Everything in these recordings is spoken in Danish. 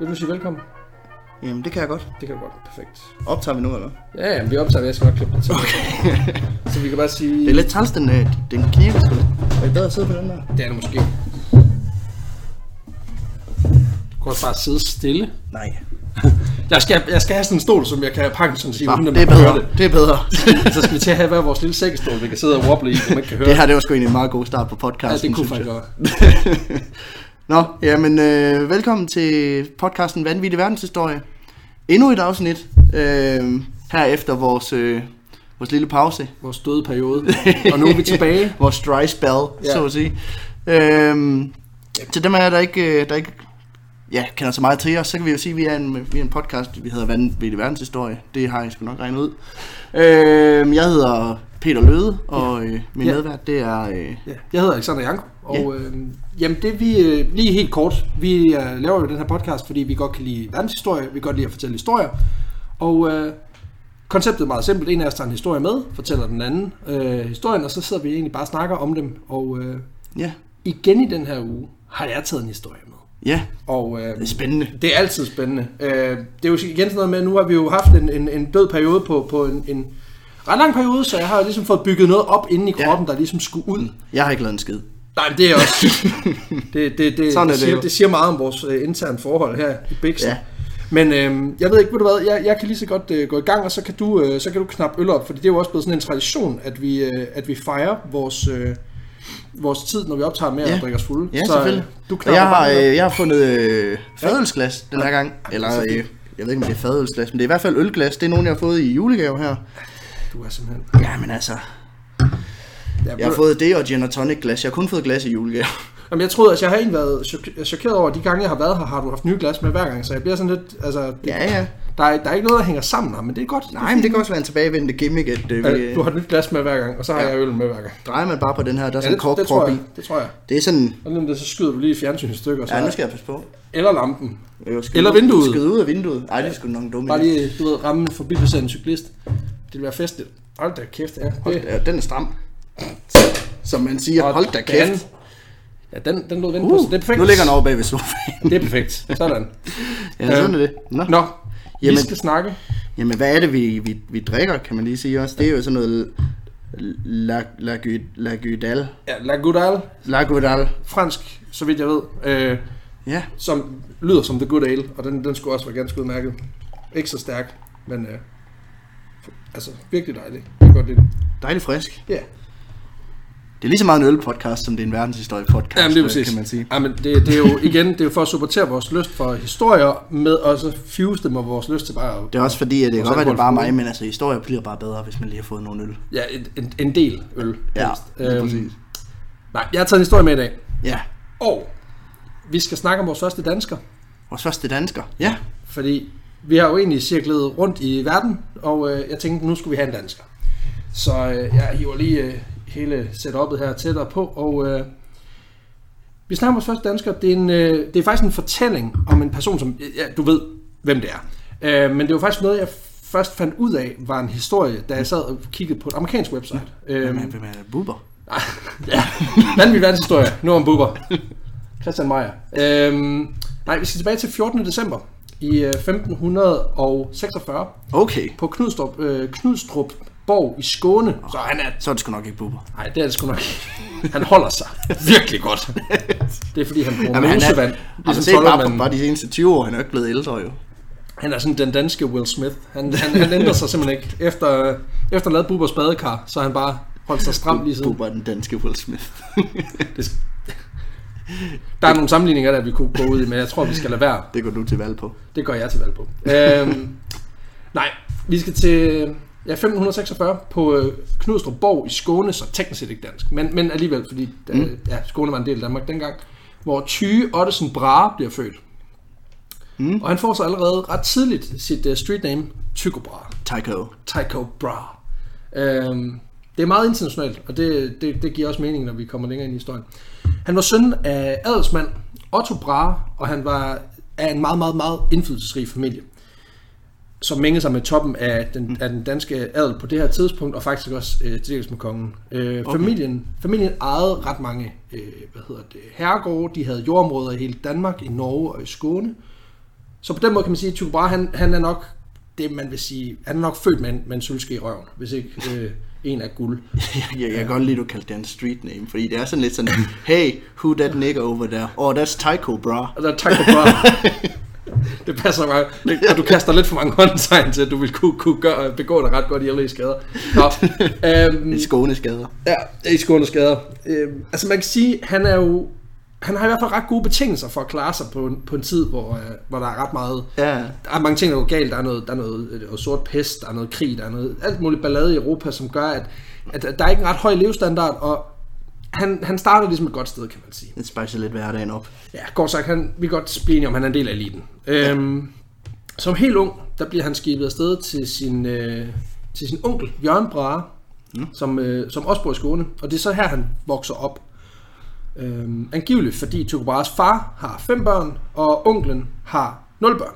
Vil du sige velkommen? Jamen, det kan jeg godt. Det kan du godt. Perfekt. Optager vi nu, eller? Ja, ja, vi optager, jeg skal nok klippe det til. Okay. så vi kan bare sige... Det er lidt træls, den, øh, den knirker sgu. Er det bedre at sidde på den der? Det er det måske. Du kan også bare sidde stille. Nej. Jeg skal, jeg skal have sådan en stol, som jeg kan pange sådan sige, uden at det er bedre. Det er bedre. det. så skal vi til at have hver vores lille sækkestol, vi kan sidde og wobble i, så man kan høre. Det her, det var sgu egentlig en meget god start på podcasten, ja, det kunne faktisk godt. Nå, jamen, øh, velkommen til podcasten Vanvittig Verdenshistorie. Endnu et afsnit, øh, her efter vores, øh, vores lille pause. Vores døde periode. Og nu er vi tilbage. vores dry spell, Ja. så at sige. Øh, til dem af jer, der ikke, øh, der ikke ja, kender så meget til os, så kan vi jo sige, at vi er en, vi er en podcast, vi hedder Vanvittig Verdenshistorie. Det har jeg sgu nok regnet ud. Øh, jeg hedder Peter Løde, og øh, min Ja. medvært, det er... Øh, Ja, jeg hedder Alexander Janko, og øh, jamen det vi, øh, lige helt kort, vi øh, laver jo den her podcast, fordi vi godt kan lide verdenshistorie, vi kan godt lide at fortælle historier, og øh, konceptet er meget simpelt, en af os tager en historie med, fortæller den anden øh, historien, og så sidder vi egentlig bare og snakker om dem, og øh, ja, igen i den her uge har jeg taget en historie med. ja, Og øh, det er spændende. det er altid spændende. Øh, det er jo igen sådan noget med, nu har vi jo haft en, en, en død periode på, på en, en ret lang periode, så jeg har jo ligesom fået bygget noget op inde i Ja. kroppen, der ligesom skulle ud. Jeg har ikke lavet en skid. Nej, men det er også... det, det, det, Sådan er det, det siger, jo. det siger meget om vores øh, interne forhold her i Bixen. Ja. Men øh, jeg ved ikke, ved du hvad, jeg, jeg kan lige så godt øh, gå i gang, og så kan, du, øh, så kan du knappe øl op, fordi det er jo også blevet sådan en tradition, at vi, øh, at vi fejrer vores, øh, vores tid, når vi optager med Ja. at drikke os fulde. Ja, så, selvfølgelig. Du Og knapper jeg har, øh, jeg har fundet øh, fadølsglas den her gang. Eller, Altså, det- øh, jeg ved ikke, om det er fadølsglas, men det er i hvert fald ølglas. Det er nogen, jeg har fået i julegave her. Du er simpelthen... Ja, men altså, Ja, jeg har fået det og gin og tonic glas. Jeg har kun fået glas i julegave. Jamen, jeg troede, at jeg har egentlig været chok- chokeret over, at de gange, jeg har været her, har du haft nye glas med hver gang, så jeg bliver sådan lidt, altså, det, Ja, ja. der, er, der er ikke noget, der hænger sammen her, men det er godt. Nej, men det kan også være en tilbagevendende gimmick, at øh, vi, Ja, du har et nyt glas med hver gang, og så har Ja. jeg øl med hver gang. drejer man bare på den her, der er Ja, sådan en det, kort det, tror jeg, det tror jeg. Det er sådan, Og det, så skyder du lige fjernsynet stykker, så, ja, nu skal jeg passe på. eller lampen. Jeg skal Eller ud- vinduet. Skal ud af vinduet. Nej, det er sgu nok en dum Bare lige, du ved, ramme en forbipasserende cyklist. Det vil være festligt. Hold da kæft, ja. Hold Det, da, den er stram. Som man siger, og hold da den- kæft. Ja, den, den lå vente på, så Uh, det er perfekt. nu ligger den over bag ved sofaen. Det er perfekt. Sådan. Ja, sådan er det. Nå. Nå, vi Jamen- skal snakke. Jamen, hvad er det, vi, vi, vi drikker, kan man lige sige også? Det er jo sådan noget La, la, la Gudal. Ja, La Goudal, La Gudal. fransk, så vidt jeg ved, øh, Ja, som lyder som The Good Ale, og den, den skulle også være ganske udmærket. Ikke så stærk, men øh, altså virkelig dejlig. Jeg kan godt lide den. dejligt frisk. Ja, Det er lige så meget en ølpodcast, som det er en verdenshistorie podcast, Jamen, det er præcis. kan man sige. Jamen, det, det, er jo igen, det er jo for at supportere vores lyst for historier, med og så fuse dem med vores lyst til bare at, Det er også fordi, at det Og kan godt være, det er bare mig, men altså historier bliver bare bedre, hvis man lige har fået nogle øl. ja, en, en, del øl. Ja, Øhm, præcis. Nej, jeg har taget en historie med i dag, Ja, og vi skal snakke om vores første dansker, vores første dansker. Ja, fordi vi har jo egentlig cirklet rundt i verden, og øh, jeg tænkte, nu skulle vi have en dansker. Så øh, jeg hiver lige øh, hele setup'et her tættere på, og øh, vi snakker vores første dansker. Det er, en, øh, det er faktisk en fortælling om en person, som ja, du ved, hvem det er. Øh, men det var faktisk noget, jeg først fandt ud af, var en historie, da jeg sad og kiggede på et amerikansk website. hvem Øhm, er, hvem er det? Buber? ja, vanvittig verdenshistorie. Nu om Bubber. Christian Meier. Øhm, nej, vi skal tilbage til 14. december i øh, 1546 Okay, på Knudstrup, øh, Knudstrup Borg i Skåne. Så han er... så er det sgu nok ikke Buber. Nej, det er det sgu nok. Han holder sig virkelig godt. Det er fordi, han bruger Jamen, han er, mosevand. altså, Ligesom på, toldermanden. bare de seneste 20 år, han er jo ikke blevet ældre jo. Han er sådan den danske Will Smith. Han, han, han ændrer sig simpelthen ikke. Efter, efter at lave Bubbers badekar, så har han bare holdt sig stram lige siden. Buber er den danske Will Smith. Det, der er nogle sammenligninger, der vi kunne gå ud i, men jeg tror, vi skal lade være. det går du til valg på. Det går jeg til valg på. øhm, nej, vi skal til ja, 1546 på øh, Knudstrup Borg i Skåne, så teknisk set ikke dansk, men, men alligevel, fordi mm. ja, Skåne var en del af Danmark dengang, hvor Tyge Ottesen Brahe bliver født. Mm. Og han får så allerede ret tidligt sit uh, street name, Tycho Brahe. Tycho. Tycho Brahe. Øhm, det er meget internationalt, og det, det, det giver også mening, når vi kommer længere ind i historien. Han var søn af adelsmand Otto Brahe, og han var af en meget, meget, meget indflydelsesrig familie, som mængede sig med toppen af den, af den danske adel på det her tidspunkt, og faktisk også øh, til dels med kongen. Øh, okay. familien, familien ejede ret mange øh, hvad hedder det, herregårde, de havde jordområder i hele Danmark, i Norge og i Skåne, Så på den måde kan man sige, at Tycho Brahe, han, han er nok det, man vil sige, han er nok født med en, med en i røven, hvis ikke øh, en af guld. jeg, jeg, kan godt lide, at du kaldte det en street name, fordi det er sådan lidt sådan, hey, who that nigga over there? Oh, that's Tycho, der er Tycho Brahe. det passer mig. Og du kaster lidt for mange håndtegn til, at du vil kunne, kunne gøre, begå dig ret godt i alle skader. Nå, øhm, I skåneskader. Ja, i skåne skader. Øhm, altså man kan sige, han er jo han har i hvert fald ret gode betingelser for at klare sig på en, på en tid, hvor, øh, hvor der er ret meget... Ja. Der er mange ting, der går galt. Der er noget, der er noget, noget sort pest, der er noget krig, der er noget alt muligt ballade i Europa, som gør, at, at, at der er ikke en ret høj levestandard, og han, han starter ligesom et godt sted, kan man sige. Det spicer lidt hverdagen op. Ja, godt sagt, han, vi kan godt blive enige om, han er en del af eliten. Ja. Øhm, som helt ung, der bliver han skibet afsted til sin, øh, til sin onkel, Jørgen Brahe, mm. som, øh, som også bor i Skåne. Og det er så her, han vokser op. Øhm, angiveligt, fordi Tycho Brahes far har fem børn, og onklen har nul børn.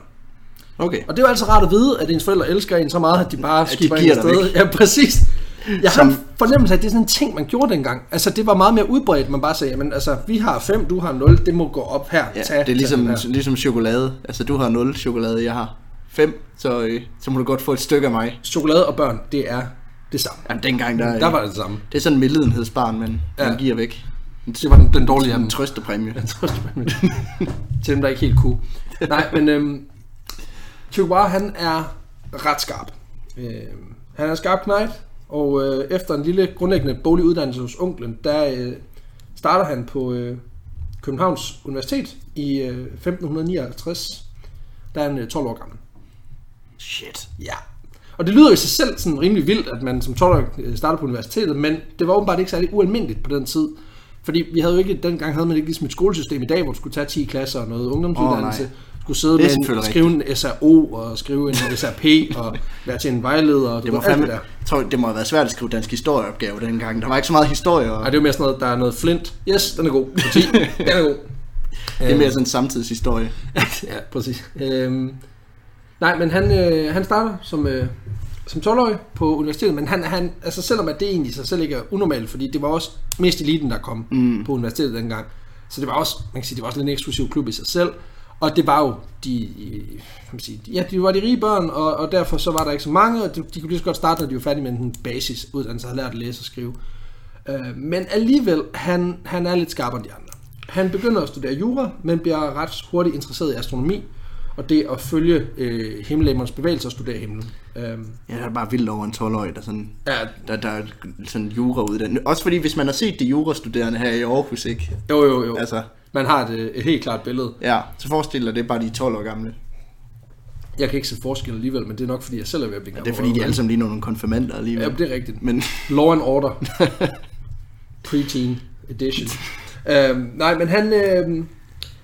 Okay. Og det er jo altså rart at vide, at ens forældre elsker en så meget, at de bare skiber en afsted. Ja, præcis. Jeg har Som- en fornemmelse af, at det er sådan en ting, man gjorde dengang. Altså, det var meget mere udbredt, man bare sagde, men altså, vi har fem, du har nul, det må gå op her. Ja, Tag- det er ligesom, her. ligesom chokolade. Altså, du har 0 chokolade, jeg har 5, så, øh, så må du godt få et stykke af mig. Chokolade og børn, det er det samme. Jamen, dengang, der, Der var det samme. det er sådan en medlidenhedsbarn, man, Ja. man giver væk. Det var den, den dårlige. En trøstepræmie. Det var- Til dem, der ikke helt kunne. Nej, men øhm, Brahe, han er ret skarp. Øhm, han er en skarp knight, og øh, efter en lille grundlæggende boglig uddannelse hos onklen, der øh, starter han på øh, Københavns Universitet i øh, 1559. Der er han øh, 12 år gammel. Shit. Ja. Og det lyder i sig selv sådan rimelig vildt, at man som 12 starter på universitetet, men det var åbenbart ikke særlig ualmindeligt på den tid. Fordi vi havde jo ikke, dengang havde man ikke ligesom et skolesystem i dag, hvor du skulle tage 10 klasser og noget ungdomsuddannelse. Nej. Skulle sidde Det med en, skrive en SRO og skrive en SRP og være til en vejleder og Det må, alt det fandme, der. jeg tror, det må have været svært at skrive dansk historieopgave dengang. Der var ikke så meget historie. Og Ej, det er mere sådan noget, der er noget flint. Yes, den er god. 10. Den er god. det er mere sådan en samtidshistorie. ja, præcis. Øhm, nej, men han, øh, han starter som, øh, som 12-årig på universitetet, men han, han, altså selvom at det egentlig sig selv ikke er unormalt, fordi det var også mest eliten, der kom mm. på universitetet dengang, så det var også, man kan sige, det var også en eksklusiv klub i sig selv, og det var jo de, kan man sige, ja, de var de rige børn, og, og derfor så var der ikke så mange, og de, de kunne lige så godt starte, når de var færdige med en basisuddannelse, havde lært at læse og skrive. Øh, men alligevel, han, han er lidt skarpere end de andre. Han begynder at studere jura, men bliver ret hurtigt interesseret i astronomi, og det at følge øh, himmellegemernes bevægelser og studere himlen. Øhm, Ja, det er bare vildt over en 12-årig, der sådan... ja, Der, der er sådan jura uddannet. Også fordi, hvis man har set de jurastuderende her i Aarhus, ikke? jo, jo, jo. Altså, Man har et, øh, et helt klart billede. ja, så forestil dig, det er bare de 12 år gamle. Jeg kan ikke se forskel alligevel, men det er nok, fordi jeg selv er ved at blive Ja, det er fordi, de alle sammen ligner nogle konfirmander alligevel. Ja, det er rigtigt. Men Law and Order. Preteen edition. øhm, nej, men han, øhm,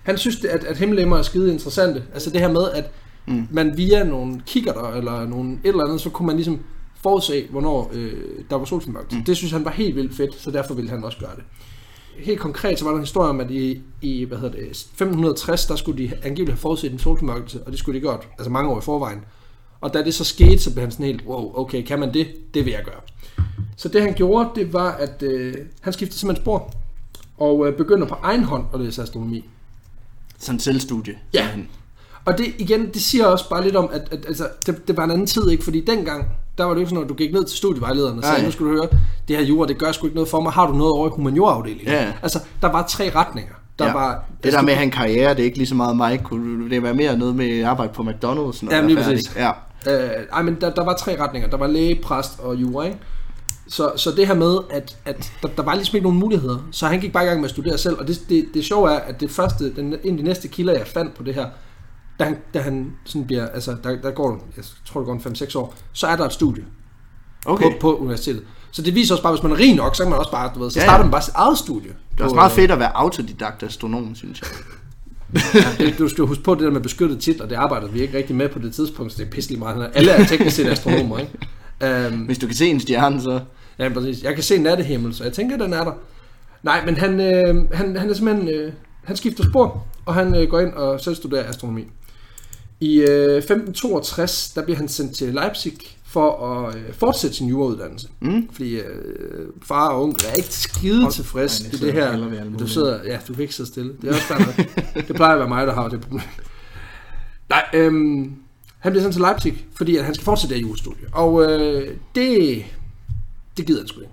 han synes, at, at himmellemmer er skide interessante. Altså det her med, at mm. man via nogle kikkerter eller nogle et eller andet, så kunne man ligesom forudse, hvornår øh, der var solsmørkt. Mm. Det synes han var helt vildt fedt, så derfor ville han også gøre det. Helt konkret, så var der en historie om, at i, i hvad hedder det, 1560, der skulle de angiveligt have forudset en solformørkelse, og det skulle de godt, altså mange år i forvejen. Og da det så skete, så blev han sådan helt, wow, okay, kan man det? Det vil jeg gøre. Så det han gjorde, det var, at øh, han skiftede simpelthen spor, og øh, begynder på egen hånd at læse astronomi. sådan en selvstudie. Ja. Og det igen, det siger også bare lidt om, at, at altså, det, det var en anden tid, ikke? Fordi dengang, der var det jo sådan, at du gik ned til studievejlederen og sagde, nu skal du høre, det her jura, det gør sgu ikke noget for mig. Har du noget over i humaniorafdelingen? Ja. Altså, der var tre retninger. Der ja. var, det der med at have en karriere, det er ikke lige så meget mig. Kunne det være mere noget med arbejde på McDonald's? Når Ja, lige præcis. Ja. Øh, ej, men der, der var tre retninger. Der var læge, præst og jura, ikke? Så, så det her med, at, at der, der var ligesom ikke nogen muligheder. Så han gik bare i gang med at studere selv. Og det, det, det sjove er, at det første, den, en af de næste kilder, jeg fandt på det her, da han, da han sådan bliver, altså der, der går, jeg tror det går en 5-6 år, så er der et studie Okay. på, på universitetet. Så det viser også bare, hvis man er rig nok, så kan man også bare, du ved, så Ja, starter ja. man bare sit eget studie. Det er også meget fedt at være autodidakt astronom, synes jeg. Ja, det, du skal huske på det der med beskyttede titler, det arbejder vi ikke rigtig med på det tidspunkt, så det er pisselig meget. Alle er teknisk set astronomer, ikke? Um, Hvis du kan se en stjerne, så... Ja, præcis. Jeg kan se nattehimmel, så jeg tænker, den er der. Nej, men han, øh, han, han er simpelthen... Øh, han skifter spor, og han øh, går ind og selv studerer astronomi. I øh, 1562, der bliver han sendt til Leipzig for at øh, fortsætte sin jurauddannelse. Mm. Fordi øh, far og onkel er ikke skide tilfreds i det det her. Du sidder, ja, du kan ikke sidde stille. Det er også nok. Det plejer at være mig, der har det problem. Nej, øhm, han bliver sendt til Leipzig, fordi at han skal fortsætte der i julestudie. Og øh, det, det gider han sgu ikke.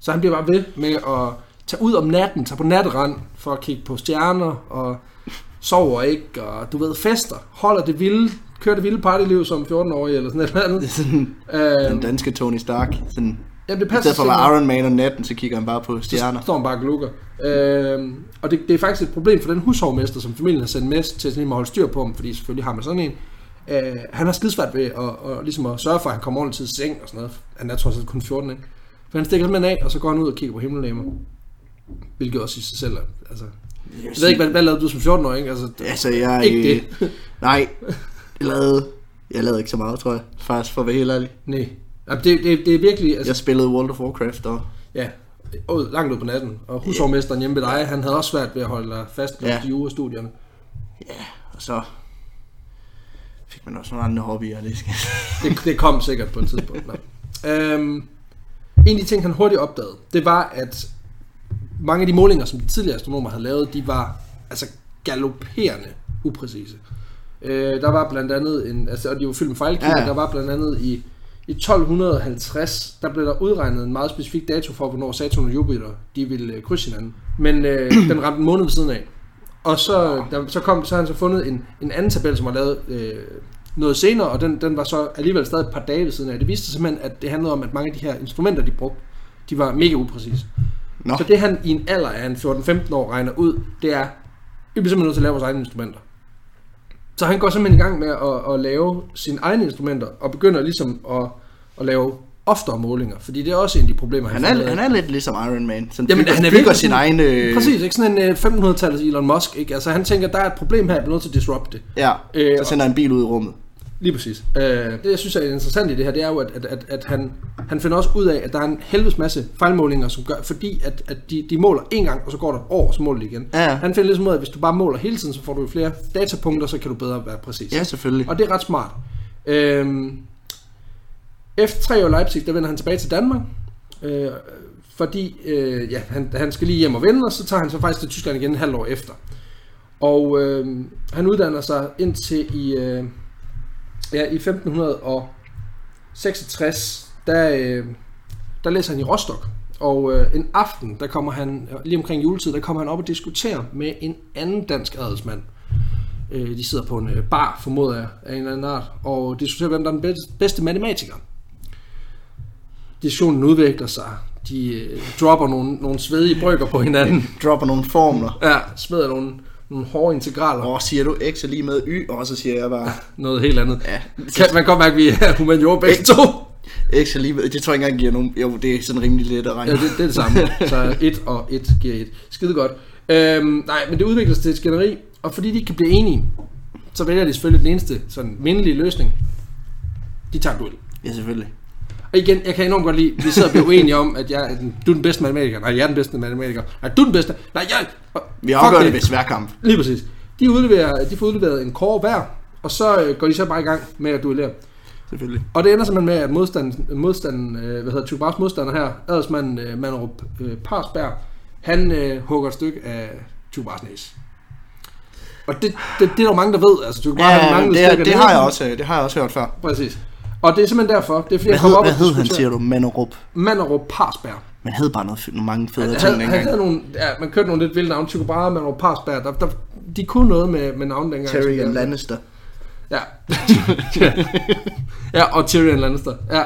Så han bliver bare ved med at tage ud om natten, tage på natterand for at kigge på stjerner og sover ikke, og du ved, fester, holder det vilde, kører det vilde partyliv som 14-årig eller sådan et eller andet. Det er sådan Øh, den danske Tony Stark. Sådan, jamen, det I passer stedet for at være. Iron Man om natten, så kigger han bare på stjerner. Så står han bare og glukker. Øh, og det, det er faktisk et problem for den hushovmester, som familien har sendt med til sådan at holde styr på ham, fordi selvfølgelig har man sådan en. Øh, han har skidesvært ved at, at, ligesom at sørge for, at han kommer ordentligt til seng og sådan noget. Han er trods alt kun 14, ikke? For han stikker simpelthen af, og så går han ud og kigger på himmellegemer. Hvilket også i sig selv er, altså... Jeg ved ikke, hvad, hvad lavede du som 14-årig, ikke? Altså, Altså, jeg... Ikke øh, Nej, jeg lavede, jeg lavede ikke så meget, tror jeg. Faktisk, for at være helt ærlig. nej. Jamen, det, det, det er virkelig... Altså, Jeg spillede World of Warcraft, og Ja, ud, langt ud på natten. Og hushovmesteren hjemme ved dig, han havde også svært ved at holde dig fast på Ja. de jurastudierne. og så fik man også nogle andre hobbyer. Det skal... Det, det kom sikkert på et tidspunkt. Nå. Øhm, en af de ting, han hurtigt opdagede, det var, at mange af de målinger, som de tidligere astronomer havde lavet, de var altså galopperende upræcise. Øh, der var blandt andet, en, altså, og de var fyldt med fejlkilder, Ja, der var blandt andet i, i 1250, der blev der udregnet en meget specifik dato for, hvornår Saturn og Jupiter de ville øh, krydse hinanden. Men øh, den ramte en måned ved siden af. Og så, der, så, kom, så har han så fundet en, en anden tabel, som var lavet øh, noget senere, og den, den var så alligevel stadig et par dage ved siden af. Det viste simpelthen, at det handlede om, at mange af de her instrumenter, de brugte, de var mega upræcise. Nå, Så det han i en alder af en 14-15 år regner ud, det er, vi bliver simpelthen nødt til at lave vores egne instrumenter. Så han går simpelthen i gang med at, at lave sine egne instrumenter, og begynder ligesom at, at lave oftere målinger, fordi det er også en af de problemer, han, han er, han er lidt ligesom Iron Man, som Jamen, bygger, han er bygger sin egen... Øh, Præcis, ikke sådan en øh, 1500-tallets Elon Musk, ikke? Altså han tænker, der er et problem her, jeg bliver nødt til at disrupte det. Ja, Øh, så sender han en bil ud i rummet. Lige præcis. Øh, det, jeg synes er interessant i det her, det er jo, at, at, at, at han, han finder også ud af, at der er en helvedes masse fejlmålinger, som gør, fordi at, at de, de måler en gang, og så går der et år, og så måler de igen. Ja. Han finder ligesom ud af, at hvis du bare måler hele tiden, så får du flere datapunkter, så kan du bedre være præcis. Ja, selvfølgelig. Og det er ret smart. Øhm, efter tre år i Leipzig, der vender han tilbage til Danmark, øh, fordi øh, ja, han, han skal lige hjem og vende, og så tager han så faktisk til Tyskland igen en halv år efter. Og øh, han uddanner sig indtil i, øh, ja, i 1566, der, øh, der læser han i Rostock. Og øh, en aften, der kommer han, lige omkring juletid, der kommer han op og diskuterer med en anden dansk adelsmand. Øh, de sidder på en øh, bar, formoder jeg, af en eller anden art, og diskuterer, hvem der er den bedste, bedste matematiker. Diskussionen udvikler sig. De øh, dropper nogle, nogle svedige brygger på hinanden. Dropper nogle formler. Ja, smider nogle, nogle hårde integraler. Og siger du X er lige med Y, og så siger jeg bare, Noget helt andet. ja, Kan, man godt mærke, at vi er humaniora begge to. X er lige med, det tror jeg ikke engang giver nogen, jo, det er sådan rimelig let at regne. Ja, det, det er det samme. Så 1 og 1 giver 1. Skide godt. Øhm, nej, men det udvikler sig til et skænderi, og fordi de ikke kan blive enige, så vælger de selvfølgelig den eneste sådan mindelige løsning. De tager en duel. Ja, selvfølgelig. Og igen, jeg kan enormt godt lide, vi sidder og bliver uenige om, at jeg du er den bedste matematiker. Nej, jeg er den bedste matematiker. Nej, du er den bedste. Nej, jeg... Vi afgør det. det ved sværkamp. Lige præcis. De, udleverer, de får udleveret en kåre hver, og så øh, går de så bare i gang med at duellere. Selvfølgelig. Og det ender simpelthen med, at modstanden, modstanden øh, hvad hedder Brahes modstander her, adelsmanden øh, Manderup øh, Parsberg, han øh, hugger et stykke af Brahes næse. Og det, det, det er der mange, der ved. Altså, Brahe Ja, han manglede det, det af har jeg også, det har jeg også hørt før. Præcis. Og det er simpelthen derfor. Det er fordi, Hvad jeg hed, op hvad hed han, siger du? Manderup. Manderup Parsberg. Man hed bare noget, nogle mange fede Han, ting han, han dengang. havde nogle, ja, man kørte nogle lidt vilde navne. Tycho Brahe, Manderup Parsberg. Der, der, de kunne noget med, med navne dengang. Terry som and der- Lannister. Ja. ja, og Tyrion Lannister. Ja.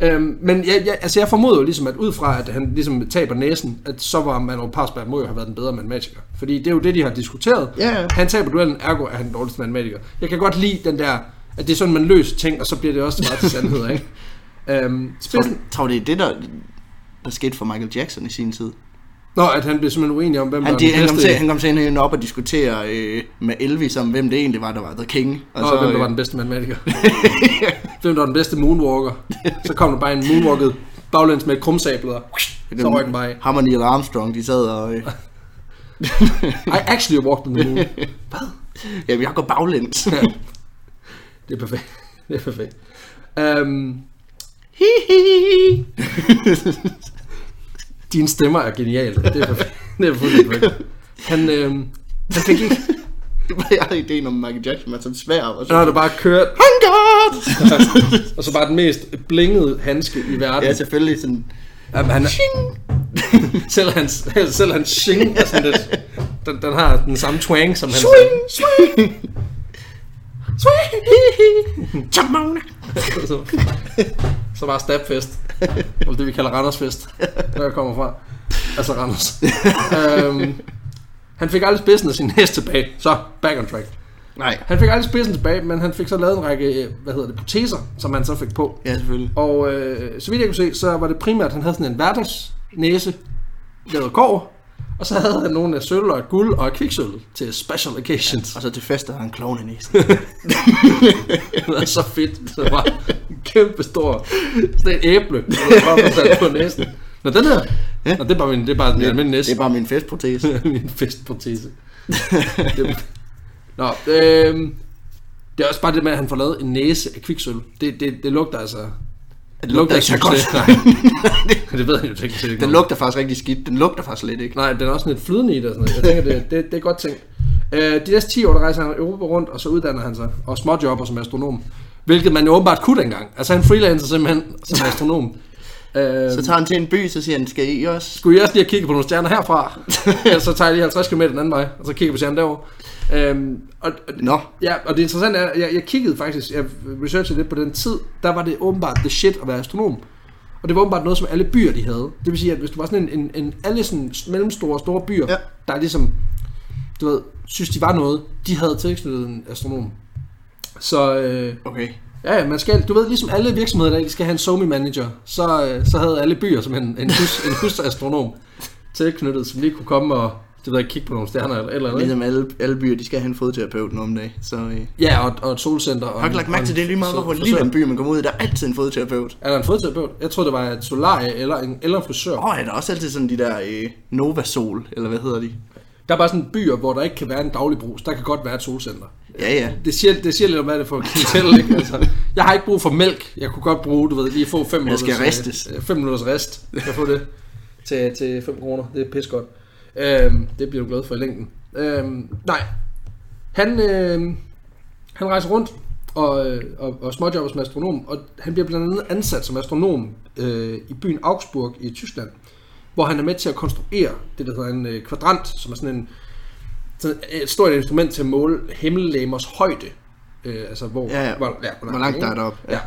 Øhm, men jeg, jeg, altså jeg formoder jo ligesom, at ud fra, at han ligesom taber næsen, at så var Manuel Parsberg må jo have været den bedre matematiker. Fordi det er jo det, de har diskuteret. Ja. Han taber duellen, ergo er han den dårligste matematiker. Jeg kan godt lide den der, at det er sådan, man løser ting, og så bliver det også meget til sandhed, ikke? Øhm, Tror, spidsen, tror det er det, der, der skete for Michael Jackson i sin tid? Nå, at han blev simpelthen uenig om, hvem Han, der de, han, kom til, han kom simpelthen op og diskutere øh, med Elvis om, hvem det egentlig var, der var The King. Og så, hvem der var den bedste matematiker. hvem der var den bedste moonwalker. Så kom der bare en moonwalket baglæns med et krumsablet, og så røg den bare af. Ham og Neil Armstrong, de sad og... Øh, I actually walked on the moon. Hvad? ja, vi har gået baglæns. Det er perfekt. Det er perfekt. Um, Dine stemmer er geniale. Det er perfekt. Det er perfekt. Han, øhm, han fik ikke... Jeg har ideen om Michael Jackson med sådan svær og Så så... det bare kørt, God! og så bare den mest blingede handske i verden. Ja, selvfølgelig sådan... Jamen, han, selv hans, selv hans shing er sådan lidt, den, den har den samme twang som han. Swing, swing! Chamona! så, bare stabfest. Eller det vi kalder Randersfest, der jeg kommer fra. Altså Randers. øhm, han fik aldrig spidsen af sin hest tilbage. Så, back on track. Nej. Han fik aldrig spidsen tilbage, men han fik så lavet en række, øh, hvad hedder det, proteser, som han så fik på. Ja, selvfølgelig. Og øh, så vidt jeg kunne se, så var det primært, at han havde sådan en hverdagsnæse, lavet kår, og så havde han nogle af sølv og af guld og af kviksølv til special occasions. Og så til fester har han klovn i næsen. Det var så fedt. Så var en kæmpe stor sådan et æble, der var sat på næsen. Nå, den her. Ja. Nå, det er bare min, det er bare min almindelige næse. Det er bare min festprotese. min festprotese. det, nå, øhm, det er også bare det med, at han får lavet en næse af kviksølv. Det, det, det lugter altså... Det lugter ikke så godt. Nej. det ved han jo ikke. Den noget. lugter faktisk rigtig skidt. Den lugter faktisk lidt, ikke? Nej, den er også sådan lidt flydende i det og sådan noget. Jeg tænker, det, det, det er godt tænkt. Øh, de næste 10 år, der rejser han Europa rundt, og så uddanner han sig, og småjobber som astronom. Hvilket man jo åbenbart kunne dengang. Altså han freelancer simpelthen som astronom. Øh, Så tager han til en by, så siger han, skal I også? skulle I også lige have kigget på nogle stjerner herfra? Så tager jeg lige 50 km den anden vej, og så kigger på stjernen derovre. Øhm, og, Nå, ja, og det interessante er, at jeg, jeg kiggede faktisk, jeg researchede lidt på den tid, der var det åbenbart the shit at være astronom. Og det var åbenbart noget, som alle byer de havde. Det vil sige, at hvis du var sådan en, en, en alle sådan mellemstore store byer, Ja. der er ligesom, du ved, synes de var noget, de havde tilknyttet en astronom. Så øh, okay. ja, ja, man skal, du ved, ligesom alle virksomheder, der skal have en SOMI manager, så, øh, så havde alle byer som en, en, hus, en husastronom tilknyttet, som lige kunne komme og det ved jeg, kigge på nogle stjerner eller eller andet. Ligesom alle, alle byer, de skal have en fodterapeut nu om dagen. Så øh, Ja, og, og et solcenter. Og har ikke lagt mærke til det lige meget, hvor lille en by man kommer ud i, der er altid en fodterapeut. Er der en fodterapeut? Jeg troede, det var et solarie eller en, eller en frisør. Åh, oh, er der også altid sådan de der øh, Novasol, eller hvad hedder de? Der er bare sådan byer, hvor der ikke kan være en daglig brus. Der kan godt være et solcenter. Ja, ja. Det siger, det siger lidt om, hvad det er for et klientel, ikke? Altså, jeg har ikke brug for mælk. Jeg kunne godt bruge, du ved, lige få 5 Jeg skal minutters, ristes. øh, fem minutters rest. Jeg kan få det til, til 5 kroner. Det er pis godt. Øhm, det bliver du glad for i længden. Øhm, nej. Han, øh, han rejser rundt og, øh, og, og småjobber som astronom, og han bliver blandt andet ansat som astronom øh, i byen Augsburg i Tyskland, hvor han er med til at konstruere det, der hedder en øh, kvadrant, som er sådan en sådan et stort instrument til at måle himmellæmers højde. Øh, altså hvor, Ja, ja. Hvor, ja, Hvor langt der er deroppe. Ja.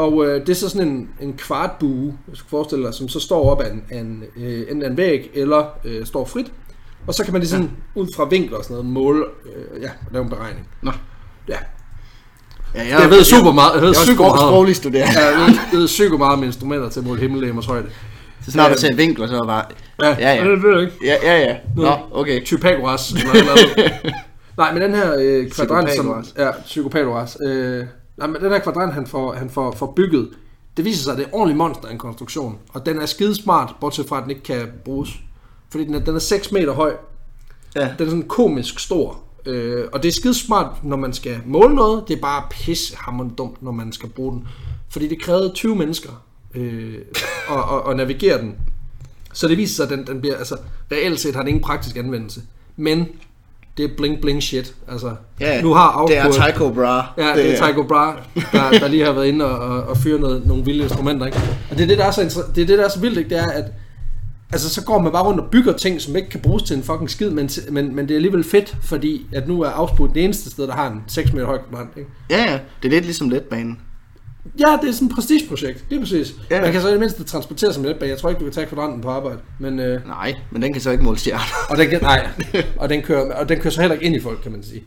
Og øh, det er så sådan en, en kvartbue, jeg skal forestille dig, som så står op af en, en, øh, enten af en væg eller øh, står frit. Og så kan man ligesom ja. ud fra vinkler og sådan noget måle, øh, ja, lave en beregning. Nå. Ja, Ja, jeg ved super meget. Jeg ved Jeg er super også meget. sproglig studerende. Ja, jeg ved, jeg ved psyko meget om instrumenter til at måle himmellæmers højde. Så snart Ja. du ser vinkler, så er det bare... Ja, ja. Det ved jeg ikke. Ja, ja, ja. Nå, okay. Pythagoras. Eller, eller nej, men den her øh, kvadrant, som... Ja, psykopagoras. Øh, nej, men den her kvadrant, han får, han får, får bygget, det viser sig, at det er ordentlig monster en konstruktion. Og den er skidesmart, bortset fra, at den ikke kan bruges. Fordi den er, den er 6 meter høj. Ja. Den er sådan komisk stor. Øh, og det er skidesmart, når man skal måle noget. Det er bare pissehammerende dumt, når man skal bruge den. Fordi det krævede 20 mennesker øh, at, at, at navigere den. Så det viser sig, at den, den bliver, altså reelt set har den ingen praktisk anvendelse. Men det er bling bling shit. Altså, Ja, nu har det er Tycho Brahe. Ja, det er Tycho Brahe, der, der lige har været inde og, og, og fyre noget, nogle vilde instrumenter. Ikke? Og det er det, der er så, det er det, der er så vildt, ikke? det er, at altså, så går man bare rundt og bygger ting, som ikke kan bruges til en fucking skid, men, men, men det er alligevel fedt, fordi at nu er Augsburg det eneste sted, der har en 6 meter høj kvadrant. Ikke? Ja, ja. Det er lidt ligesom letbanen. Ja, det er sådan et prestigeprojekt, det er præcis. Ja. Man kan så i det mindste transportere sig med letbane. Jeg tror ikke, du kan tage kvadranten på arbejde. Men, øh, Nej, men den kan så ikke måle stjerner. og, den, kan- nej, og, den kører, og den kører så heller ikke ind i folk, kan man sige.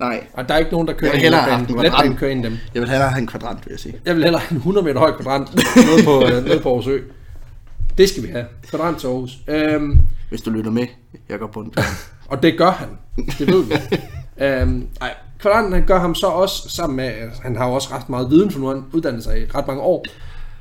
Nej. Og der er ikke nogen, der kører ind i letbanen. Letbanen kører ind i dem. Jeg vil hellere have en kvadrant, vil jeg sige. Jeg vil hellere have en 100 meter høj kvadrant nede på, øh, nede på Aarhus Ø. Det skal vi have. Kvadrant til Aarhus. Øhm, Hvis du lytter med, jeg går på en og det gør han. Det ved vi. øhm, ej, kvadranden han gør ham så også sammen med, han har jo også ret meget viden, for nu han uddannet sig i ret mange år.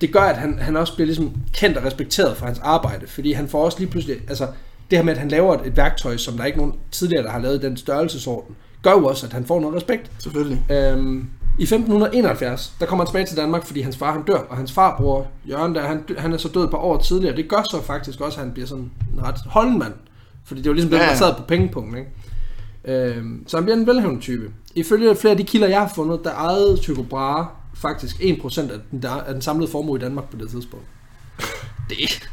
Det gør, at han, han også bliver ligesom kendt og respekteret for hans arbejde, fordi han får også lige pludselig, altså det her med, at han laver et, et værktøj, som der er ikke nogen tidligere, der har lavet den størrelsesorden, gør jo også, at han får noget respekt. Selvfølgelig. Øhm, I 1571, der kommer han tilbage til Danmark, fordi hans far han dør, og hans farbror, Jørgen, der, han, han er så død et par år tidligere. Det gør så faktisk også, at han bliver sådan en ret holden mand. Fordi det var ligesom ja, Ja, ja. der sad på pengepunkten. Ikke? Øh, så han bliver en velhævende type. Ifølge flere af de kilder, jeg har fundet, der ejede Tycho Brahe faktisk 1% af den, der, af den samlede formue i Danmark på det tidspunkt. Det,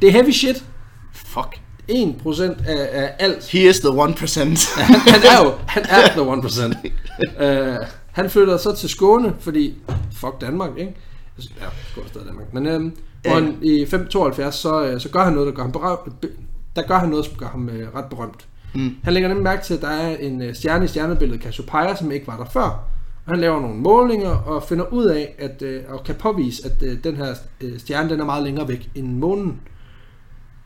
det er heavy shit. Fuck. 1% af, af alt. He is the 1%. Han, han er jo han er the 1%. Uh, han flytter så til Skåne, fordi fuck Danmark, ikke? Ja, Skåne er stadig Danmark. Men øhm, ja. han, i 572, så, øh, så gør han noget, der gør ham, berømt, der gør han noget, som gør ham øh, ret berømt. Mm. Han lægger nemlig mærke til, at der er en øh, stjerne i stjernebilledet Cassiopeia, som ikke var der før. Og han laver nogle målinger og finder ud af, at, øh, og kan påvise, at øh, den her øh, stjerne den er meget længere væk end månen.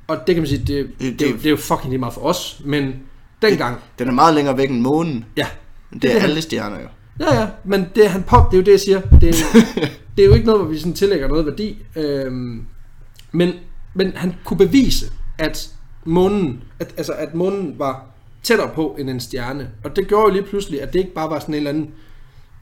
Og det kan man sige, det, det, det, det, er jo- det er jo fucking lige meget for os, men dengang, Den er meget længere væk end månen. ja, Det, det er er alle stjerner jo. Ja, ja, men det, han pop, det er jo det, jeg siger. Det er, det er jo ikke noget, hvor vi sådan tillægger noget værdi. Øhm, men, men han kunne bevise, at månen, at, altså, at månen var tættere på end en stjerne. Og det gjorde jo lige pludselig, at det ikke bare var sådan en eller anden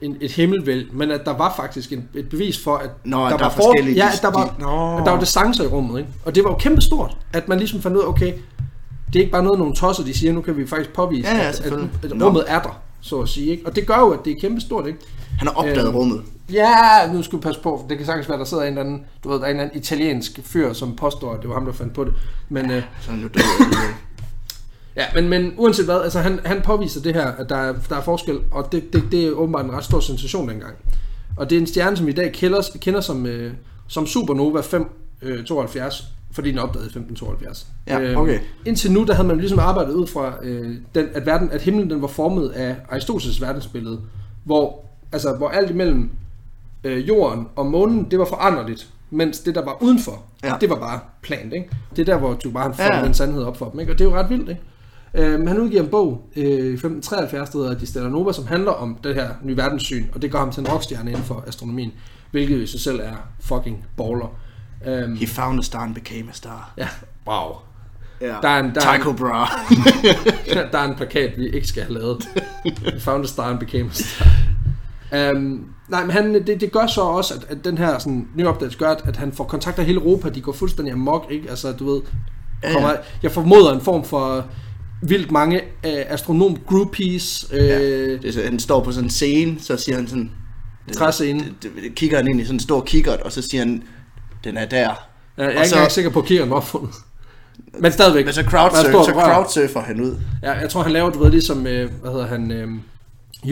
en, et himmelvæld, men at der var faktisk en, et bevis for, at Nå, at der var forskellige ja, dis- at der var, de- at der var distancer i rummet, ikke? Og det var jo kæmpe stort, at man ligesom fandt ud af, okay, det er ikke bare noget, nogle tosser, de siger, nu kan vi faktisk påvise, Ja, ja, at, at, at rummet er der, så at sige, ikke? Og det gør jo, at det er kæmpe stort, ikke? Han har opdaget Øhm, rummet. Ja, nu skal vi passe på. for Det kan sagtens være, der sidder en eller anden, du ved, der er en eller anden italiensk fyr, som påstår, at det var ham, der fandt på det. Men, øh, Så er ja, men, men uanset hvad, altså han, han påviser det her, at der er, der er forskel, og det, det, det er åbenbart en ret stor sensation dengang. Og det er en stjerne, som i dag kender, kender som, øh, som Supernova 572, fordi den opdaget i 1572. Ja, okay. indtil nu, der havde man ligesom arbejdet ud fra, øh, den, at, verden, at himlen den var formet af Aristoteles verdensbillede, hvor, altså, hvor alt imellem øh, jorden og månen, det var foranderligt, mens det, der var udenfor, Ja. det var bare plant, ikke? Det er der, hvor du bare får Ja, ja. den sandhed op for dem, ikke? Og det er jo ret vildt, ikke? Øh, han udgiver en bog øh, i 1573, der hedder De Stella Nova, som handler om det her nye verdenssyn, og det gør ham til en rockstjerne inden for astronomien, hvilket i sig selv er fucking baller. Um, He found a star and became a star. ja, wow. Ja. Der er en- der er en- Tycho Brahe. der er en plakat, vi ikke skal have lavet. We found a star and became a star. Um, nej, men han, det, det gør så også, at, at den her sådan, nye opdagelse gør, at, at han får kontakt af hele Europa. De går fuldstændig amok, ikke? Altså, du ved, Ja, ja. kommer, jeg formoder en form for vildt mange uh, astronom groupies. Uh, Ja. Det er så, han står på sådan en scene, så siger han sådan... Træscene. Kigger han ind i sådan en stor kikkert, og så siger han, den er der. Jeg er Og ikke så- engang sikker på, at kiggeren var opfundet. Men stadigvæk. Men så, er crowdsurf, så crowdsurfer han ud. Ja, jeg tror, han laver, du ved, ligesom, øh, hvad hedder han, øh,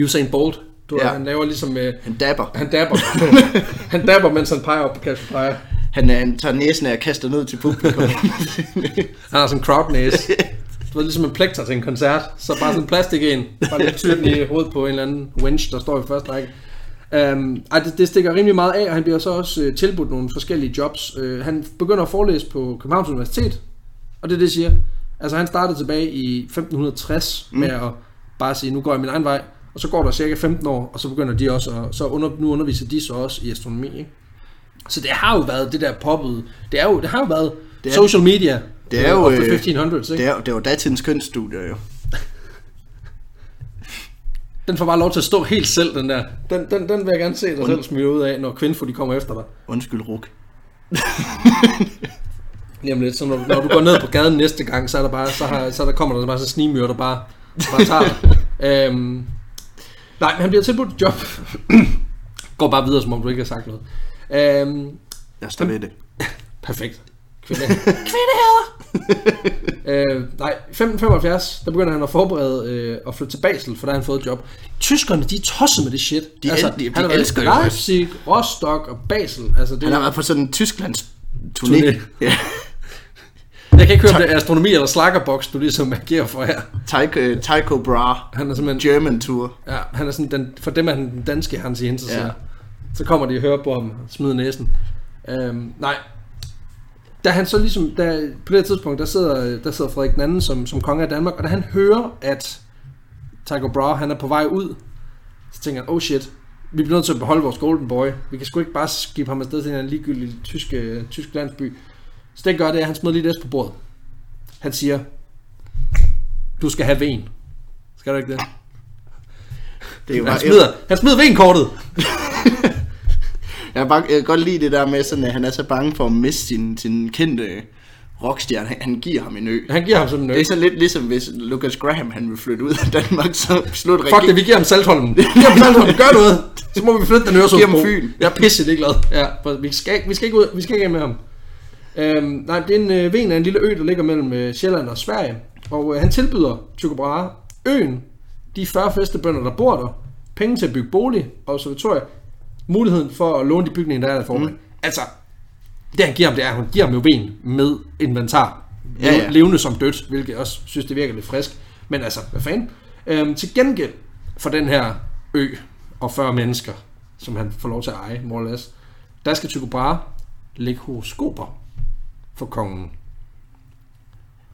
Usain Bolt. Du Ja. han laver ligesom, øh, Han dabber. han dabber. han dabber, mens han peger op på Cassiopeia. Han, øh, han tager næsen af og kaster ned til publikum. Han har sådan en crowd næse. Du ved, ligesom en plekter til en koncert. Så bare sådan en plastik en. Bare lidt tyr i hovedet på en eller anden winch, der står i første række. Um, ej, det, det stikker rimelig meget af, og han bliver så også øh, tilbudt nogle forskellige jobs. Uh, han begynder at forelæse på Københavns Universitet, og det er det, jeg siger. Altså, han startede tilbage i 1560 mm. med at bare sige, nu går jeg min egen vej, og så går der cirka 15 år, og så begynder de også, at, så under, nu underviser de så også i astronomi, ikke? Så det har jo været det der poppet, det, er jo, det har jo været Det er- social media det er jo, øh, 1500s, ikke? det, er, det var datidens kønsstudier jo. Den får bare lov til at stå helt selv, den der. Den, den, den vil jeg gerne se dig selv smyge ud af, når kvindfo de kommer efter dig. Undskyld, Ruk. Om lidt, så når, når du går ned på gaden næste gang, så, er der bare, så, har, så der kommer der bare så snigmyr, der bare, bare tager dig. øhm, nej, men han bliver tilbudt et job. går bare videre, som om du ikke har sagt noget. Øhm, Jeg står ved det. Perfekt. Kvinde. Kvindehader! øh, nej, 1575, der begynder han at forberede øh, at flytte til Basel, for der har han fået et job. Tyskerne, de er tosset med det shit. De el- de- de han elsker jo det. Leipzig, Rostock og Basel. Altså, det, Han har været på sådan en Tysklands turné. Turné. Ja. Jeg kan ikke høre, om det er astronomi eller slakkerbox, du ligesom agerer for her. Tycho, Tycho Brahe. Han er simpelthen, German tour. ja, han er sådan den, for dem er han den danske Hans Jensen, Ja. Så kommer de og hører på ham og smider næsen. Øhm, nej, da han så ligesom, da, på det tidspunkt, der sidder, der sidder Frederik den anden som, som konge af Danmark, og da han hører, at Tycho Brahe, han er på vej ud, så tænker han, oh shit, vi bliver nødt til at beholde vores golden boy. Vi kan sgu ikke bare skifte ham afsted til en ligegyldig tysk, øh, tysk landsby. Så det gør det, er, at han smider lige det på bordet. Han siger, du skal have ven. Skal du ikke det? Det er Han smider, han smider venkortet. jeg, bare, jeg kan godt lide det der med, sådan, at han er så bange for at miste sin, sin kendte rockstjerne, han, han giver ham en ø. Han giver ham sådan en ø. Det er så lidt ligesom hvis Lucas Graham han vil flytte ud af Danmark, så slut Fuck det, vi giver ham Saltholmen. Vi giver ham Saltholmen, gør noget. Så må vi flytte den Øresundsbro. Giv ham Fyn. Jeg er pisse det glad. Ja, for vi skal, vi skal ikke ud, vi skal ikke med ham. Øhm, nej, det er en øh, ven af en lille ø, der ligger mellem øh, Sjælland og Sverige. Og øh, han tilbyder Tycho Brahe øen, de 40 festebønder, der bor der, penge til at bygge bolig og observatorier, muligheden for at låne de bygninger, der er der for mm. Altså, det han giver ham, det er, at hun giver ham jo ben med inventar. Ja, ja. Levende som dødt, hvilket jeg også synes, det virker lidt frisk. Men altså, hvad fanden? Øhm, til gengæld for den her ø og 40 mennesker, som han får lov til at eje, more or less, der skal Tycho Brahe lægge horoskoper for kongen.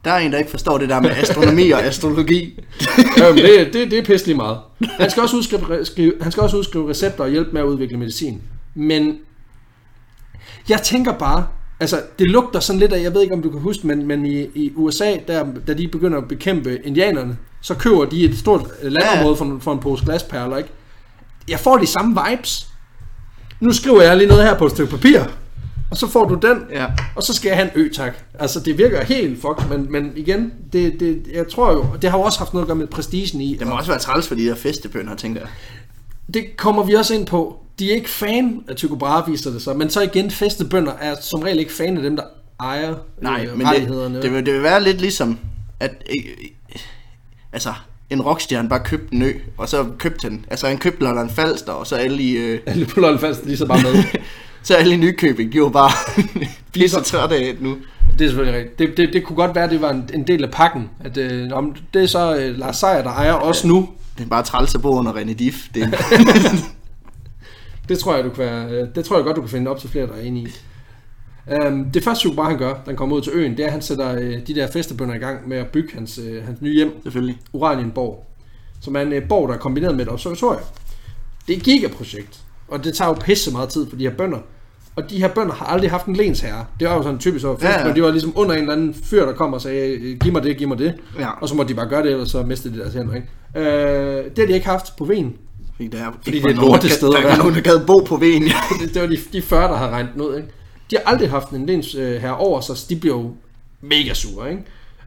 Der er en, der ikke forstår det der med astronomi og astrologi. Jamen, det, det, det er pisselig meget. Han skal, også udskrive, skrive, han skal også udskrive recepter og hjælpe med at udvikle medicin. Men jeg tænker bare, altså det lugter sådan lidt af, jeg ved ikke om du kan huske, men, men i, i USA, der, da de begynder at bekæmpe indianerne, så køber de et stort øh, landområde for, en- for en pose glasperler, ikke? Jeg får de samme vibes. Nu skriver jeg lige noget her på et stykke papir, og så får du den, Ja. og så skal jeg have en ø, tak. Altså, det virker helt fuck, men, men igen, det, det, jeg tror jo, det har jo også haft noget at gøre med prestigen i. Det må også være træls for de der festebønder, tænker jeg. Det kommer vi også ind på. De er ikke fan af Tycho Brahe, viser det sig. Men så igen, festebønder er som regel ikke fan af dem, der ejer Nej, øh, men det, det, vil, det vil være lidt ligesom, at øh, altså, en rockstjerne bare købte en ø, og så købte han, altså han købte Lolland Falster, og så alle i, øh, Alle på Lolland Falster, de så bare med. så alle i Nykøbing, de var bare pisse trætte af det nu. det er selvfølgelig rigtigt. Det, det, det kunne godt være, at det var en, en del af pakken. At, øh, om det er så øh, Lars Seier, der ejer os nu. Det er bare træls at bo under René Diff. Det, Det tror jeg, du kan være, øh, det tror jeg godt, du kan finde op til flere, der er enige i. Um, det første Brahe, han gør, da han kommer ud til øen, det er, at han sætter øh, de der festebønder i gang med at bygge hans, øh, hans nye hjem. selvfølgelig. Oranienborg, som er en øh, borg, der er kombineret med et observatorium. Det er et gigaprojekt, og det tager jo pisse meget tid for de her bønder. Og de her bønder har aldrig haft en lensherre. Det var jo sådan typisk over Ja, ja, de var ligesom under en eller anden fyr, der kom og sagde, øh, giv mig det, giv mig det. Ja. Og så må de bare gøre det, ellers så mistede de deres hænder. Ikke? Øh, det har de ikke haft på Ven. Fordi, der, Fordi ikke det er var nogen, et der er nogen, der gad bo på vejen. Ja. Det, det var de, de 40, der har regnet den ud. Ikke? De har aldrig haft en lens øh, over sig, så de bliver jo mega sure. Ikke?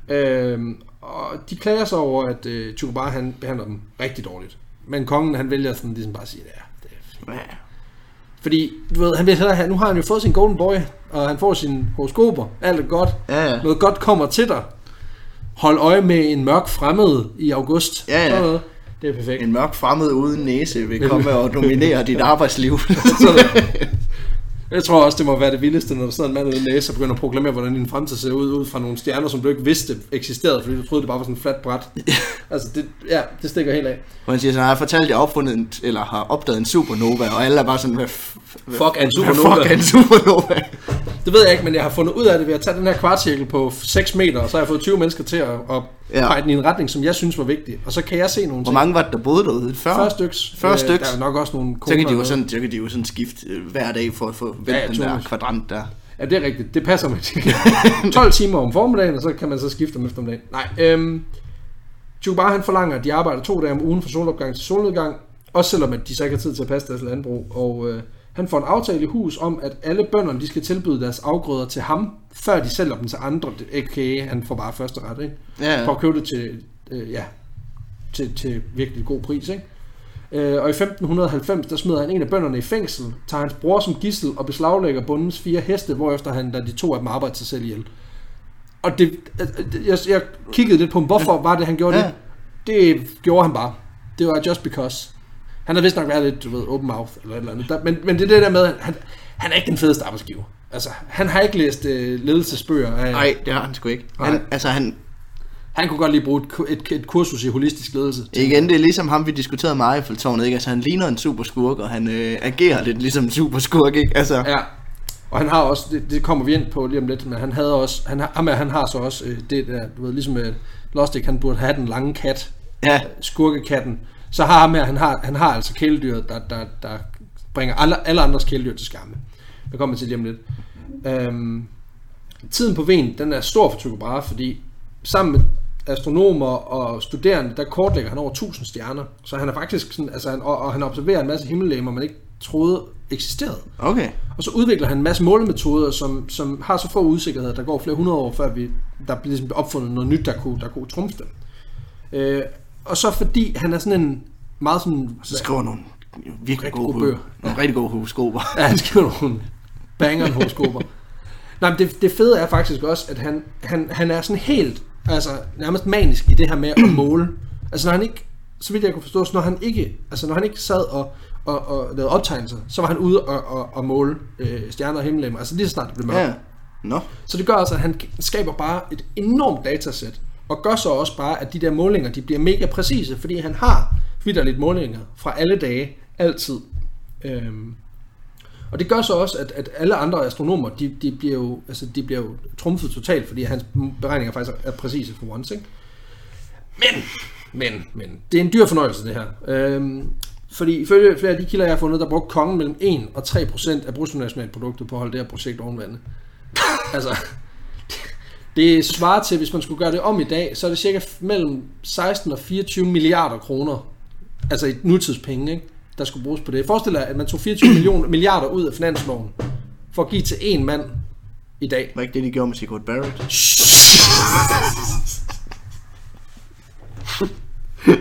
Øhm, og de klager sig over, at øh, Brahe han behandler dem rigtig dårligt. Men kongen han vælger sådan ligesom bare at sige, ja, det er Ja. Fordi, du ved, han vil hellere nu har han jo fået sin golden boy, og han får sine horoskoper, alt er godt, Ja, ja. noget godt kommer til dig. Hold øje med en mørk fremmed i august. Ja, ja. Noget. Det er perfekt. En mørk fremmed uden næse vil komme og dominere dit arbejdsliv. Sådan. Jeg tror også, det må være det vildeste, når der sidder en mand uden næse og begynder at proklamere, hvordan din fremtid ser ud, ud fra nogle stjerner, som du ikke vidste eksisterede, fordi du troede, det bare var sådan et fladt bræt. altså, det, ja, det stikker helt af. Hvor han siger sådan, jeg har fortalt, at jeg har opfundet en, eller har opdaget en supernova, og alle er bare sådan, hvad, hvad, Fuck, en supernova. fuck en supernova? Det ved jeg ikke, men jeg har fundet ud af det ved at tage den her kvartcirkel på 6 meter, og så har jeg fået 20 mennesker til at, at Ja. pege den i en retning, som jeg synes var vigtig. Og så kan jeg se nogle Hvor ting. mange var det, der boede derude? 40? 40 styks. 40 styks. Der er nok også nogle Så kan, de jo sådan, så kan de jo sådan skifte øh, hver dag for at få vendt Ja, den der kvadrant der. Ja, det er rigtigt. Det passer med 12 timer om formiddagen, og så kan man så skifte om eftermiddagen. Nej, øhm, Brahe, han forlanger, at de arbejder to dage om ugen fra solopgang til solnedgang, også selvom at de så ikke har tid til at passe deres landbrug. Og øh, han får en aftale i hus om, at alle bønderne de skal tilbyde deres afgrøder til ham, før de sælger dem til andre, a.k.a. han får bare første ret, ikke? Ja, For at købe det til, øh, ja, til, til virkelig god pris, ikke? Øh, og i 1590, der smider han en af bønderne i fængsel, tager hans bror som gissel og beslaglægger bondens fire heste, hvorefter han lader de to af dem arbejde sig selv ihjel. Og det, øh, jeg, jeg kiggede lidt på, hvorfor var det, han gjorde Ja. det. Det gjorde han bare. Det var just because. Han har vist nok været lidt, du ved, open mouth eller et eller andet. Der, men, men det er det der med, han, han er ikke den fedeste arbejdsgiver. Altså, han har ikke læst øh, ledelsesbøger. Af, Nej, det har han sgu ikke. Nej. Han, altså han, Han kunne godt lige bruge et, et, et kursus i holistisk ledelse. igen, det er ligesom ham, vi diskuterede med Eiffeltårnet, ikke? Altså han ligner en superskurk, og han øh, agerer lidt ligesom en superskurk, ikke? Altså, Ja. Og han har også, det, det kommer vi ind på lige om lidt, men han havde også, han har, ham her, han har så også øh, det der, du ved, ligesom med Lustig, han burde have den lange kat, ja, skurkekatten. Så har ham her, han har, han har altså kæledyret, der, der, der bringer alle, alle andres kæledyr til skamme. Det kommer til lige om lidt. Øhm, tiden på Ven, den er stor for Tycho Brahe, fordi sammen med astronomer og studerende, der kortlægger han over 1000 stjerner. Så han er faktisk sådan, altså han, og, og han observerer en masse himmellegemer, man ikke troede eksisterede. Okay. Og så udvikler han en masse målemetoder, som, som har så få usikkerheder, der går flere hundrede år, før vi, der bliver ligesom opfundet noget nyt, der kunne, der kunne trumfe dem. Øh, og så fordi han er sådan en meget sådan... Så skriver nogle virkelig gode, gode bøger. Nogle rigtig gode horoskoper. Ja, han skriver nogle banger horoskoper. Nej, men det, det fede er faktisk også, at han, han, han er sådan helt, altså nærmest manisk i det her med at måle. Altså når han ikke, så vidt jeg kunne forstå, så når han ikke, altså når han ikke sad og, og, og lavede optegnelser, så var han ude og, og, og måle øh, stjerner og himmellemmer, altså lige så snart det blev mørkt. Ja. Nå. Så det gør altså, at han skaber bare et enormt datasæt, og gør så også bare, at de der målinger, de bliver mega præcise, fordi han har vidderligt målinger fra alle dage, altid. Øhm, og det gør så også, at, at alle andre astronomer, de, de, bliver jo, altså, de bliver jo trumfet totalt, fordi hans beregninger faktisk er præcise for once, ikke? Men, men, men, det er en dyr fornøjelse, det her. Øhm, fordi ifølge flere af de kilder, jeg har fundet, der brugte kongen mellem 1 og 3 procent af bruttonationalproduktet på at holde det her projekt oven vandet. altså, det svarer til, hvis man skulle gøre det om i dag, så er det cirka mellem 16 og 24 milliarder kroner, altså i nutidspenge, ikke? der skulle bruges på det. Forestil dig, at man tog 24 millioner, milliarder ud af finansloven, for at give til én mand i dag. Var ikke det, de gjorde med Sigurd Barrett?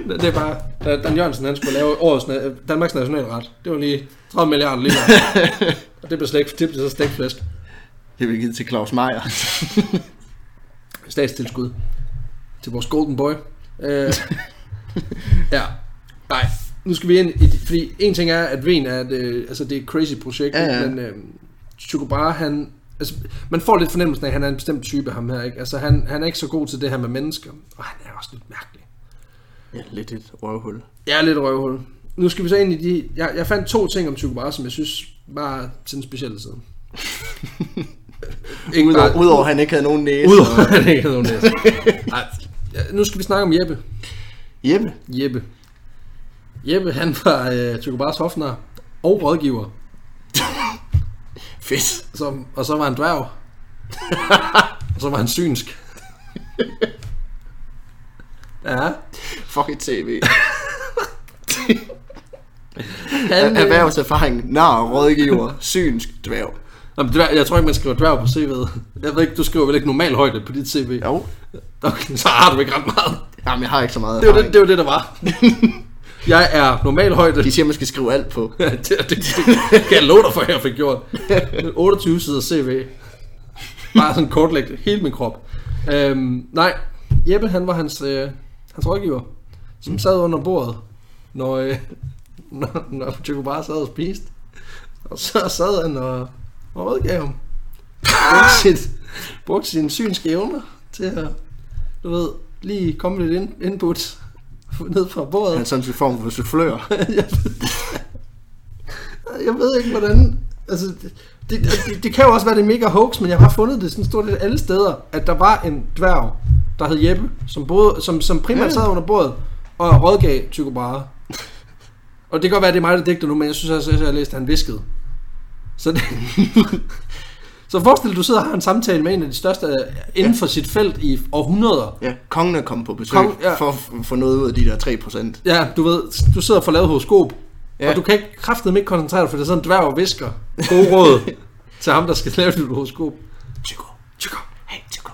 Det er bare, da Dan Jørgensen han skulle lave årets Danmarks nationalret. Det var lige 30 milliarder lige der. Og det blev, slet, ikke- det blev så stegt flæsk. Det blev givet til Claus Meier. Statstilskud til vores golden boy. Øh, ja, nej. Nu skal vi ind i, fordi en ting er, at Ven er et, øh, altså det er et crazy projekt, Ja, ja. men øh, Brahe, han, altså, man får lidt fornemmelsen af, at han er en bestemt type, ham her, ikke? Altså, han, han er ikke så god til det her med mennesker, og han er også lidt mærkelig. ja, lidt et røvhul. Er lidt røvhul. Nu skal vi så ind i de... Jeg, jeg fandt to ting om Tycho Brahe, som jeg synes var til den specielle side. Ikke Udover, bare- udover at han ikke havde nogen næse. Udover han ikke havde nogen næse. Ja, nu skal vi snakke om Jeppe. Jeppe. Jeppe. Jeppe, han var øh, Tycho Brahes hofnar og rådgiver. Fedt. Som, og så var han dværg. og så var han synsk. ja. Fuck et tv. Han, øh, Erhvervserfaring, nar, rådgiver, synsk, dværg. Nå, men dværg, jeg tror ikke, man skriver dværg på CV'et. Jeg ved ikke, du skriver vel ikke normal højde på dit CV? Jo. Okay, så har du ikke ret meget. Jamen, jeg har ikke så meget Det var det, det, var det der var. jeg er normal højde. De siger, man skal skrive alt på. Ja, det, det, det, kan jeg love dig for, at jeg fik gjort. 28 sider CV. Bare sådan kortlægt hele min krop. Øhm, nej, Jeppe han var hans, øh, hans rådgiver, som sad under bordet, når, øh, når, når Tycho bare sad og spiste. Og så sad han og, og rådgav ham. Brugte, sit, brugte sine synske evner til at, du ved, lige komme lidt in, input ned fra bordet. Han er sådan en form for soufflør. jeg, jeg ved ikke, hvordan... Altså, det, det, det, det kan jo også være, det mega hoax, men jeg har fundet det sådan stort set alle steder, at der var en dværg, der hed Jeppe, som, boede, som, som primært sad under bordet og rådgav Tycho Brahe. Og det kan godt være, at det er mig, der digter nu, men jeg synes også, at jeg har læst, at han viskede. Så, det, så forestil dig, du sidder og har en samtale med en af de største øh, inden for sit felt i århundreder. Ja, kongen er kommet på besøg Kong- ja. ja. for at få noget ud af de der 3%. Ja, du ved, du sidder og får lavet horoskop, ja. Ja. og du kan ikke kraftedeme ikke koncentrere dig, for det er sådan en dværg og visker gode råd til ham, der skal lave dit horoskop. Tycho, Tykker, hey Tycho.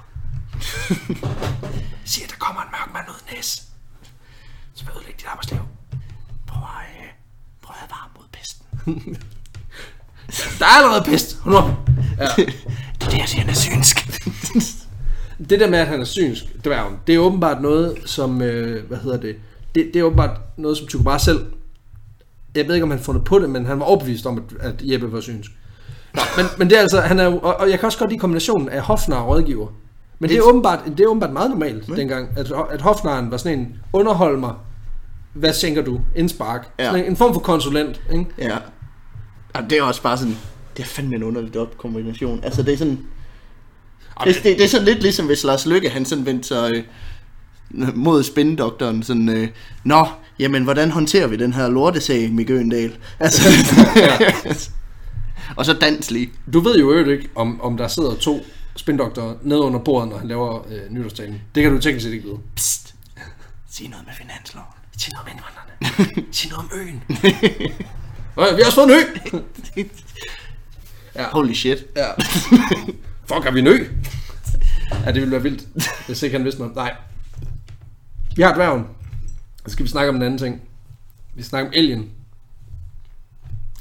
sig, at der kommer en mørk mand ud næs. Så vil jeg ødelægge dit arbejdsliv. Prøv at, øh, prøv at varme mod pesten. Der er allerede pest. Hold nu op. Ja. Det er det, jeg siger, han er synsk. Det der med, at han er synsk, dværgen, det er åbenbart noget, som, øh, hvad hedder det, det, det er åbenbart noget, som Tycho bare selv, jeg ved ikke, om han fundet på det, men han var overbevist om, at, at Jeppe var synsk. Nå, men, men det er altså, han er og, og jeg kan også godt lide kombinationen af hofnar og rådgiver. Men det er åbenbart, det er åbenbart meget normalt dengang, at, at hofnaren var sådan en, underhold mig, hvad tænker du, indspark, Ja. sådan en, en form for konsulent, ikke? ja. Og det er også bare sådan, det er fandme en underlig op kombination. Altså det er sådan, det, det, det er sådan lidt ligesom hvis Lars Lykke, han sådan vendte sig øh, mod spindoktoren, sådan, øh, Nå, jamen hvordan håndterer vi den her lortesag, Mikke Øgendal? Altså, og så dans lige. Du ved jo øvrigt ikke, om, om der sidder to spindoktorer nede under bordet, når han laver øh, nytårstalen. Det kan du teknisk set ikke vide. Psst, sig noget med finansloven. Sig noget om indvandrerne. Sig noget om øen. Øh, vi har også fået en ø! Ja. Holy shit. Ja. Fuck, har vi en ø? Ja, det ville være vildt, hvis ikke han vidste noget. Nej. Vi har dværgen. Så skal vi snakke om en anden ting. Vi snakker om alien.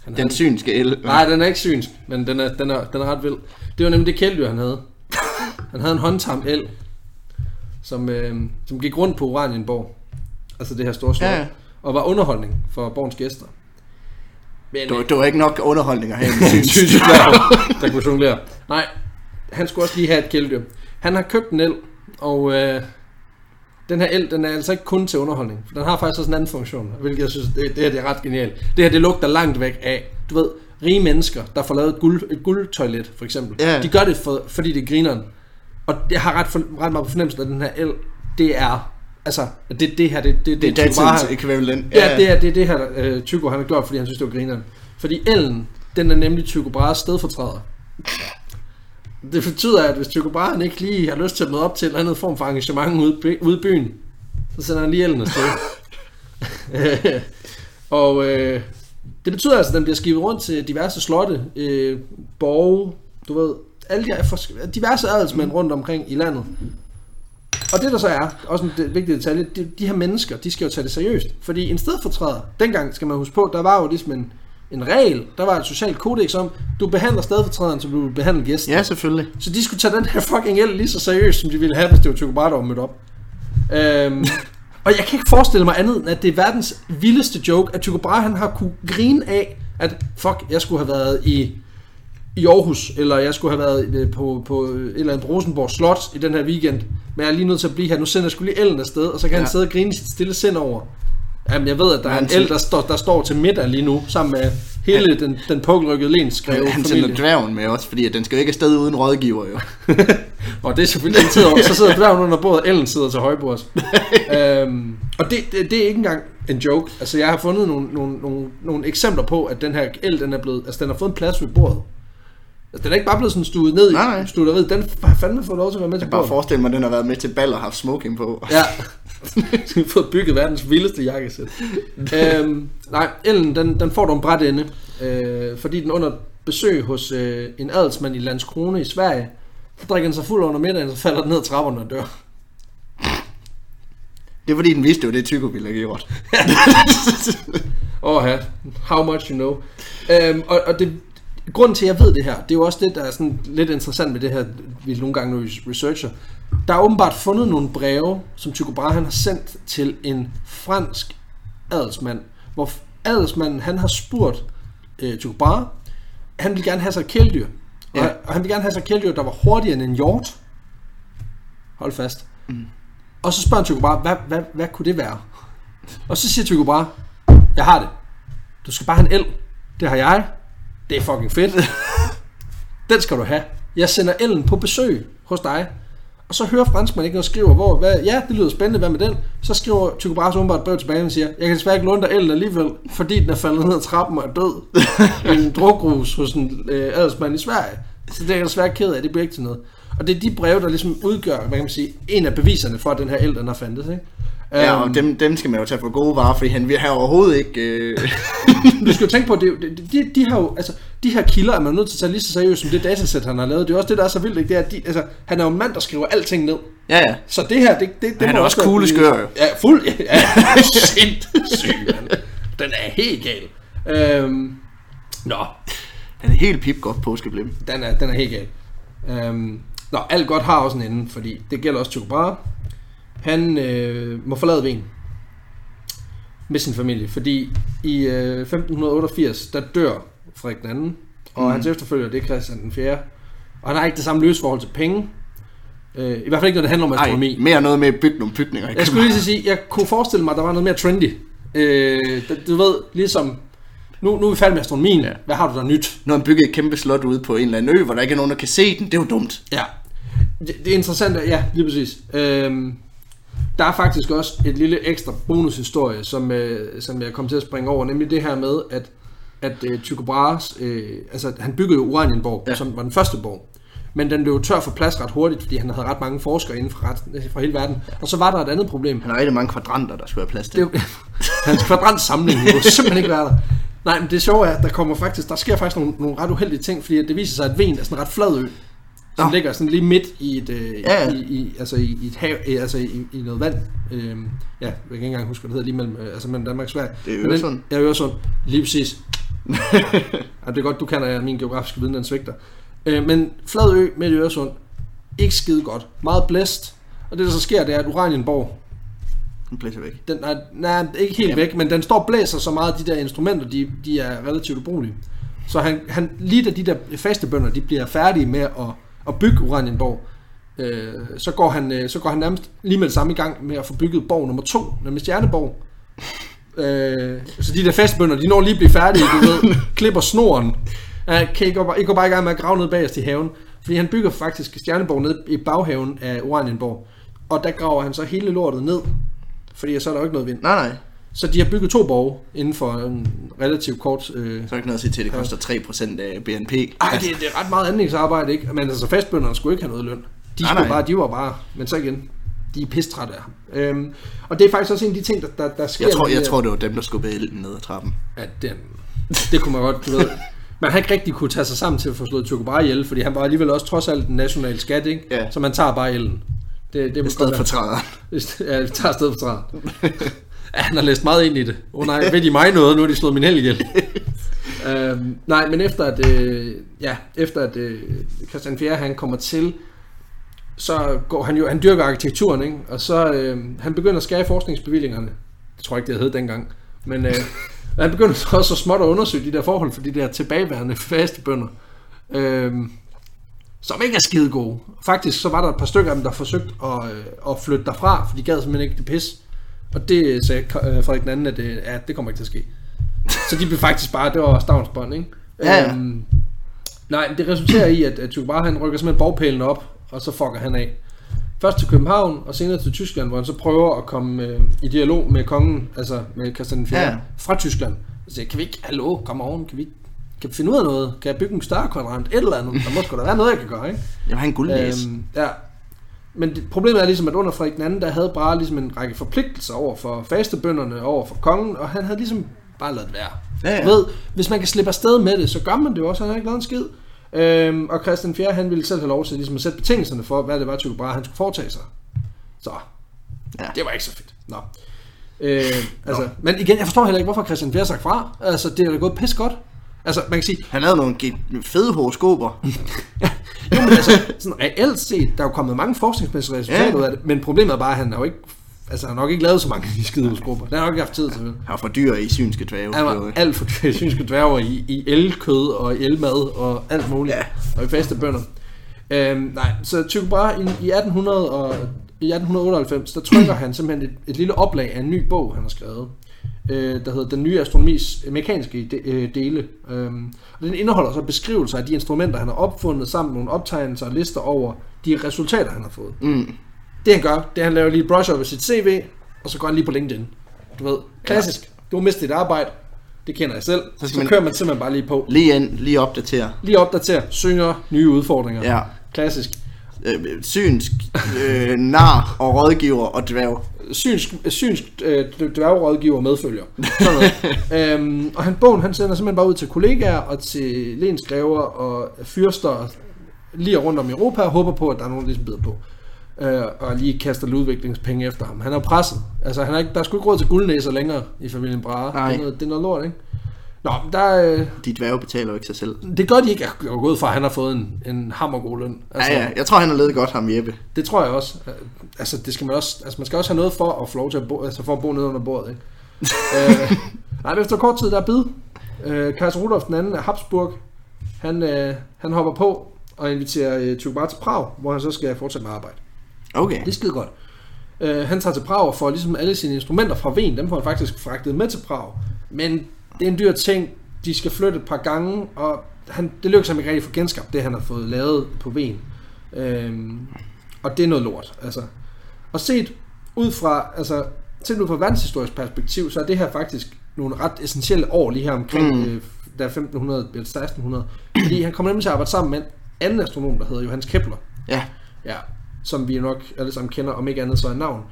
Han Den synske el. Nej, den er ikke synsk, men den er, den er, den er ret vild. Det var nemlig det kæledyr, han havde. Han havde en håndtam el, som, øh, som gik rundt på Oranienborg. Altså det her store slot. Ja, ja. Og var underholdning for borgens gæster. Men, Det var, det var ikke nok underholdning at have en synsk. synsk dværg, der kunne jonglere. Nej, han skulle også lige have et kæledyr. Han har købt en el, og øh, den her el, den er altså ikke kun til underholdning. For den har faktisk også en anden funktion, hvilket jeg synes, det, det her det er ret genialt. Det her, det lugter langt væk af, du ved, rige mennesker, der får lavet et, guld, et guldtoilet, for eksempel. Ja. De gør det, for, fordi det griner. Og jeg har ret, for, ret meget på fornemmelsen, at den her el, det er, altså, det, det her, det, det, Det er Tycho Brahe- datidens ekvivalent. Ja, det er det, er det her, øh, Tycho han har gjort, fordi han synes, det var grineren. Fordi Ellen, den er nemlig Tycho Brahes stedfortræder. Det betyder, at hvis Tycho Brahe han ikke lige har lyst til at møde op til en eller anden form for arrangement ude, ude i byen, så sender han lige Ellen afsted. Og øh, det betyder altså, at den bliver skibet rundt til diverse slotte, øh, borge, du ved, alle de diverse adelsmænd rundt omkring i landet. Og det der så er, også en vigtig detalje, de, de her mennesker, de skal jo tage det seriøst. Fordi en stedfortræder, dengang skal man huske på, der var jo ligesom en, en regel, der var et socialt kodex om, du behandler stedfortræderen, som du vil behandle gæsten. Ja, selvfølgelig. Så de skulle tage den her fucking el lige så seriøst, som de ville have, hvis det var der var mødt op. Øhm, og jeg kan ikke forestille mig andet, end at det er verdens vildeste joke, at Tycho Brahe han har kunne grine af, at fuck, jeg skulle have været i, i Aarhus, eller jeg skulle have været øh, på, på et eller andet Rosenborg Slot i den her weekend, men jeg er lige nødt til at blive her. Nu sender jeg skulle lige ellen afsted, og så kan ja. han sidde og grine sit stille sind over. Jamen, jeg ved, at der er Han en el, der står, der står til middag lige nu, sammen med hele den, den pukkelrykkede lensgreve Han sender dværgen med også, fordi at den skal jo ikke afsted uden rådgiver jo. Og det er selvfølgelig en tid over, så sidder dværgen under bordet, Ellen sidder til højbords. øhm, og det, det, det, er ikke engang en joke. Altså, jeg har fundet nogle, nogle, nogle, nogle eksempler på, at den her el, den er blevet, altså, den har fået en plads ved bordet. Altså, den er ikke bare blevet sådan stuet ned Nej, nej. i studeriet. Den har fandme fået lov til at være med til Jeg bare bordet. forestil mig, at den har været med til ball og haft smoking på. Ja. Vi har fået bygget verdens vildeste jakkesæt. øhm, nej, Ellen, den, den får du en bræt ende. Øh, fordi den under besøg hos øh, en adelsmand i Landskrone i Sverige, så drikker den sig fuld under middagen, så falder den ned ad trapperne og dør. Det er fordi, den vidste jo, det Tycho ville have gjort. Åh ja, how much you know. Øhm, og, og det, grunden til, at jeg ved det her, det er jo også det, der er sådan lidt interessant med det her, vi nogle gange nu researcher. Der er åbenbart fundet nogle breve, som Tycho Brahe han har sendt til en fransk adelsmand, hvor adelsmanden han har spurgt øh, Tycho Brahe, han vil gerne have sig kæledyr. Ja. Og, og han vil gerne have sig kæledyr, der var hurtigere end en hjort. Hold fast. Mm. Og så spørger Tycho Brahe, hvad, hvad, hvad kunne det være? Og så siger Tycho Brahe, jeg har det. Du skal bare have en el. Det har jeg. Det er fucking fedt. Den skal du have. Jeg sender ellen på besøg hos dig. Og så hører franskmanden ikke noget og skriver, hvor, hvad, ja, det lyder spændende, hvad med den? Så skriver Tycho Brahe så et brev tilbage og siger, jeg kan desværre ikke låne dig ellen alligevel, fordi den er faldet ned ad trappen og er død. I en drukrus hos en øh, adelsmand i Sverige. Så det er jeg desværre ked af, det bliver ikke til noget. Og det er de breve, der ligesom udgør, hvad kan man sige, en af beviserne for, at den her el, den har fandtes, ikke? Ja, Øhm, og dem, dem skal man jo tage for gode varer, fordi han vil have overhovedet ikke... Øh... Du skal jo tænke på, at det, de, de, de, har jo, altså, de her kilder er man nødt til at tage lige så seriøst som det datasæt, han har lavet. Det er også det, der er så vildt, ikke? Det er, at de, altså, han er jo en mand, der skriver alting ned. ja, ja. Så det her, det, det, det han er også cool skør, jo. Ja, fuld. Ja, ja sindssyg, mand. Den er helt gal. Øhm, nå, Han er helt pip godt påskeblim. den er, den er helt gal. Øhm, nå, alt godt har også en ende, fordi det gælder også Brahe. Han øh, må forlade Wien med sin familie, fordi i øh, 1588, der dør Frederik den anden, og mm. hans efterfølger, det er Christian den 4. Og han har ikke det samme løsforhold til penge. Øh, I hvert fald ikke, når det handler om astronomi. mere noget med at bygge nogle bygninger. Jeg skulle lige så sige, jeg kunne forestille mig, at der var noget mere trendy. Øh, du- ved, ligesom, nu, nu er vi færdige med astronomien. Ja. Hvad har du der nyt? Har han bygget et kæmpe slot ude på en eller anden ø, hvor der ikke er nogen, der kan se den. Det er jo dumt. Ja. Det, det er interessant, ja, lige præcis. Øhm, der er faktisk også et lille ekstra bonushistorie, som, øh, som jeg kom til at springe over, nemlig det her med, at, at øh, Tycho Brahes, øh, altså han byggede jo Uranienborg, ja. Som var den første borg. Men den blev tør for plads ret hurtigt, fordi han havde ret mange forskere inden for, ret, fra hele verden. Og så var der et andet problem. Han har rigtig mange kvadranter, der skulle være plads til. Det, hans kvadrantsamling jo simpelthen ikke være der. Nej, men det sjove er, at der kommer faktisk, der sker faktisk nogle, nogle ret uheldige ting, fordi det viser sig, at Ven er sådan en ret flad ø, som Nå. ligger sådan lige midt i et, øh, Ja, i, i, altså i, i et hav, øh, altså i, i noget vand. Øhm, ja, jeg kan ikke engang huske, hvad det hedder lige mellem, øh, altså mellem Danmark og Sverige. Det er Men den- Øresund. Ja, Øresund. Lige præcis. ja, det er godt, du kender min geografiske viden, den svigter. Øh, men flad ø midt i Øresund, ikke skide godt. Meget blæst. Og det, der så sker, det er, at Uranienborg, Den blæser væk. den er, nej, ikke helt Jamen. væk, men den står og blæser så meget, at de der instrumenter, de, de er relativt ubrugelige. Så han, han, lige da de der faste bønder, de bliver færdige med at, at bygge Uranienborg, øh, så, går han, øh, så går han nærmest lige med det samme i gang med at få bygget borg nummer to, nemlig Stjerneborg. Øh, så de der fastbønder, de når lige at blive færdige, du ved, klipper snoren. Ja, kan I, gå, bare- I går bare i gang med at grave ned bagerst i haven. Fordi han bygger faktisk Stjerneborg ned i baghaven af Oranienborg. Og der graver han så hele lortet ned. Fordi så er der jo ikke noget vind. Nej, nej. Så de har bygget to borge inden for en relativt kort... Øh... Så er ikke noget at sige til, at det koster 3% af BNP. Ej, det, det er ret meget anlægsarbejde, ikke? Men altså fastbønderne skulle ikke have noget løn. De, Nej, nej. bare, de var bare... Men så igen, de er pistrætte af ham. Øhm, og det er faktisk også en af de ting, der, der, der sker... Jeg tror, jeg tror, det var dem, der skubbede elden ned ad trappen. Ja, den, det kunne man godt, du ved. Man har ikke rigtig kunne tage sig sammen til at få slået Tycho Brahe ihjel, fordi han var alligevel også trods alt en national skat, ikke? Ja. Så man tager bare ellen. Det, det I stedet for træderen. Ja, tager stedet for træet. ja, han har læst meget ind i det. Åh oh, nej, ved de mig noget? Nu har de slået min held ihjel. øhm, nej, men efter at, øh, ja, efter at øh, Christian 4. han kommer til, så går han jo, han dyrker arkitekturen, ikke? Og så, øh, han begynder at skære i forskningsbevillingerne. Det tror jeg ikke, det hed dengang. Men øh, han begynder så også så småt at undersøge de der forhold for de der tilbageværende faste bønder. Øh, som ikke er skide gode. Faktisk så var der et par stykker af dem, der forsøgte at, øh, at flytte derfra, for de gad simpelthen ikke det pis. Og det sagde øh, Frederik den anden, at det, ja, det kommer ikke til at ske. Så de blev faktisk bare, det var stavnsbånd, ikke? Ja, ja. Øhm, nej, det resulterer i, at, at Brahe, han rykker simpelthen borgpælen op, og så fucker han af. Først til København, og senere til Tyskland, hvor han så prøver at komme øh, i dialog med kongen, altså med Christian 4. Ja. fra Tyskland. Så siger, kan vi ikke, hallo, kom oven, kan vi, ikke- kan vi finde ud af noget? Kan jeg bygge en større kvadrant? Et eller andet. Der må sgu da være noget, jeg kan gøre, ikke? Jeg har en guldlæs. Øhm, ja. Men det, problemet er ligesom, at under Frederik den anden, der havde bare ligesom en række forpligtelser over for fastebønderne, over for kongen, og han havde ligesom bare ladet være. Ja, ja. Du Ved, hvis man kan slippe afsted med det, så gør man det også, han har ikke lavet en skid. Øhm, og Christian 4. han ville selv have lov til ligesom at sætte betingelserne for, hvad det var, Tycho Brahe han skulle foretage sig. Så, Ja. det var ikke så fedt. Nå. Øh, altså, men igen, jeg forstår heller ikke, hvorfor Christian 4. har sagt fra. Altså, det er da gået pis godt. Altså, man kan sige, Han havde nogle fede horoskoper. Jo, men altså, sådan reelt set, der er jo kommet mange forskningsmæssige resultater Ja. ud af det, men problemet er bare, at han har jo ikke, altså han har nok ikke lavet så mange af de skidehusgrupper. Det har nok ikke haft tid til. Han var for dyr i synske dvæve. Han var alt for dyr i synske dværger i, i elkød og i elmad og alt muligt. Ja. Og i faste bønder. Øhm, nej, så Tycho Brahe i, i, 1800 og, i 1898, der trykker han simpelthen et, et lille oplag af en ny bog, han har skrevet. Øh, der hedder Den nye astronomis mekaniske de, øh, dele. Øhm, og den indeholder så beskrivelser af de instrumenter, han har opfundet, sammen med nogle optegnelser og lister over de resultater, han har fået. Mm. Det han gør, det er, at han laver lige et brush over sit CV, og så går han lige på LinkedIn. Du ved, klassisk. Ja. Du har mistet dit arbejde. Det kender jeg selv. Så, Så man- kører man simpelthen bare lige på. Lige ind, lige opdatere. Lige opdater, synger nye udfordringer. Ja. Klassisk. Øh, synsk, øh, nar og rådgiver og dværg. Synsk, synsk øh, dværgrådgiver medfølger. Sådan noget. øhm, og han, bogen han sender simpelthen bare ud til kollegaer og til lensgræver og fyrster lige rundt om Europa og håber på, at der er nogen, der ligesom bider på. Øh, og lige kaster udviklingspenge efter ham. Han er presset. Altså, han er ikke, der er sgu ikke råd til guldnæser længere i familien Brahe. Det er noget, det er noget lort, ikke? Nå, der, er, øh, De dværge betaler jo ikke sig selv. det gør de ikke. Jeg går ud fra, at han har fået en, en hammergod løn. Altså, ja, ja. Jeg tror, han har levet godt, ham Jeppe. Det tror jeg også. Altså, det skal man også, altså man skal også have noget for at få lov til at bo, altså for at bo nede under bordet, ikke? øh, nej, men efter kort tid, der er bid. Øh, Kaiser Rudolf den anden af Habsburg, han, øh, han hopper på og inviterer øh, Brahe til Prag, hvor han så skal fortsætte med arbejde. Okay. Det er skide godt. Øh, han tager til Prag og får ligesom alle sine instrumenter fra Wien, dem får han faktisk fragtet med til Prag. Men det er en dyr ting, de skal flytte et par gange, og han, det lykkes ham ikke rigtig at få genskabt det, han har fået lavet på Wien. Øhm, og det er noget lort, altså. Og set ud fra, altså, set ud fra verdenshistorisk perspektiv, så er det her faktisk nogle ret essentielle år lige her omkring, Mm. øh, der 1500 eller 1600. Fordi han kommer nemlig til at arbejde sammen med en anden astronom, der hedder Johannes Kepler. Ja. Ja, som vi nok alle sammen kender, om ikke andet så er navn.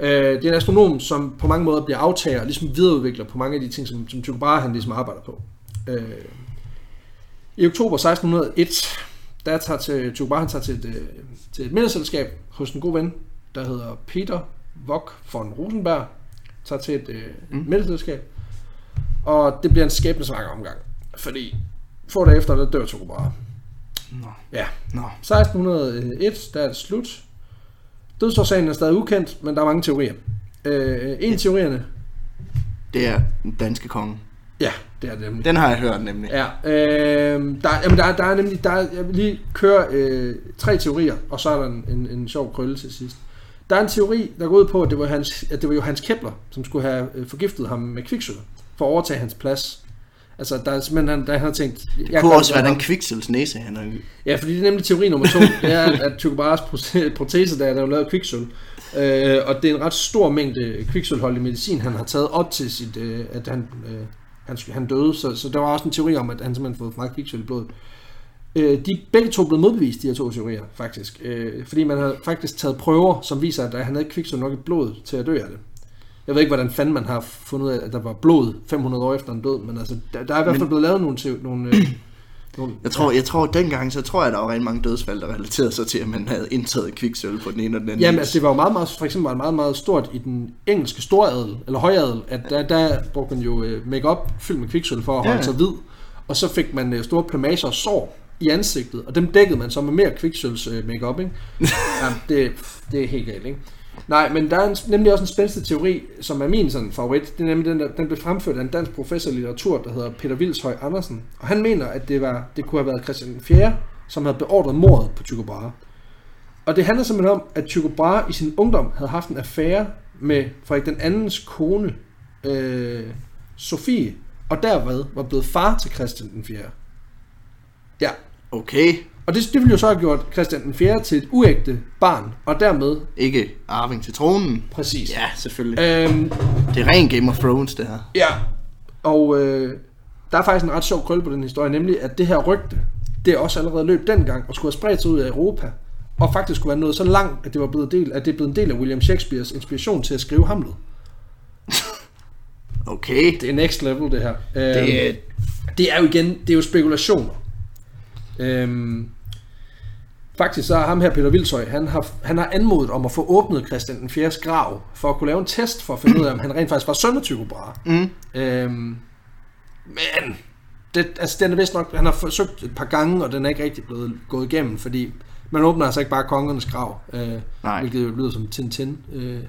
Øh, det er en astronom, som på mange måder bliver aftager og ligesom videreudvikler på mange af de ting, som, som Tycho Brahe han ligesom arbejder på. Øh, I oktober 1601, der tager til, Tycho Brahe han tager til et, øh, til et middagsselskab hos en god ven, der hedder Peter Vogt von Rosenberg, tager til et øh, mm. middagsselskab, og det bliver en skæbnesvanger omgang, fordi få dage efter, der dør Tycho Brahe. Nå. Ja, Nå. 1601, der er det slut. Dødsårsagen er stadig ukendt, men der er mange teorier. Øh, en af teorierne, Det er den danske konge. ja, det er det nemlig. Den har jeg hørt nemlig. Ja, øh, der, jamen der, der er nemlig, der, er- jeg vil lige køre øh, tre teorier, og så er der en, en, en sjov krølle til sidst. Der er en teori, der går ud på, at det var, hans, at det var Johannes Kepler, som skulle have øh, forgiftet ham med kviksølv, for at overtage hans plads. Altså, der er simpelthen, han, der han har tænkt... Det jeg kunne kan- også være den kviksels næse, han har Ja, fordi det er nemlig teori nummer to. Det er, at Tycho Brahes prote- protese, der er lavet af kviksølv. Øh, og det er en ret stor mængde kviksølholdig medicin, han har taget op til sit, øh, at han, øh, han, han døde. Så, så der var også en teori om, at han simpelthen fået for meget kviksølv i blodet. Øh, de begge to blevet modbevist, de her to teorier, faktisk. Øh, fordi man har faktisk taget prøver, som viser, at han havde ikke kviksølv nok i blodet til at dø af det. Jeg ved ikke, hvordan fanden man har fundet ud af, at der var blod 500 år efter en død, men altså, der, der er i hvert fald Men- blevet lavet nogle, nogle, øh, nogle Jeg tror, jeg tror dengang, så tror jeg, der var rigtig mange dødsfald, der relaterede sig til, at man havde indtaget kviksølv på den ene og den anden Jamen, altså, det var jo meget, meget, for eksempel var det meget, meget stort i den engelske storadel, eller højadel, at der, der brugte man jo øh, make-up fyldt med kviksølv for at holde Ja. sig hvid, og så fik man øh, store plamager og sår i ansigtet, og dem dækkede man så med mere kviksølvs øh, make-up, ikke? Jamen, det, det er helt galt, ikke? Nej, men der er en, nemlig også en spændende teori, som er min sådan favorit. Det er nemlig den, der, den blev fremført af en dansk professor i litteratur, der hedder Peter Vilshøj Andersen. Og han mener, at det, var, det kunne have været Christian 4., som havde beordret mordet på Tycho Brahe. Og det handler simpelthen om, at Tycho Brahe i sin ungdom havde haft en affære med Frederik den andens kone, øh, Sofie, og derved var blevet far til Christian den 4. Ja, Okay, og det, det ville jo så have gjort Christian den 4. til et uægte barn, og dermed ikke arving til tronen. præcis. Ja, selvfølgelig. Øhm, Det er ren Game of Thrones, det her. ja, og øh, der er faktisk en ret sjov krølle på den historie, nemlig at det her rygte, det er også allerede løb dengang, og skulle have spredt sig ud af Europa, og faktisk skulle være nået så langt, at det var blevet del, at det er blevet en del af William Shakespeares inspiration til at skrive Hamlet. Okay. Det er next level, det her. Øhm, Det er, det er jo igen, det er jo spekulationer. Øhm, faktisk så har ham her, Peter Vilshøj, han har, han har anmodet om at få åbnet Christian den 4. grav, for at kunne lave en test for at finde ud af, om han rent faktisk var søn af Tycho Brahe. mm, Øhm, men det, altså, den er vist nok, han har forsøgt et par gange, og den er ikke rigtig blevet gået igennem, fordi man åbner altså ikke bare kongernes grav, øh, Nej. hvilket jo lyder som Tintin, øh,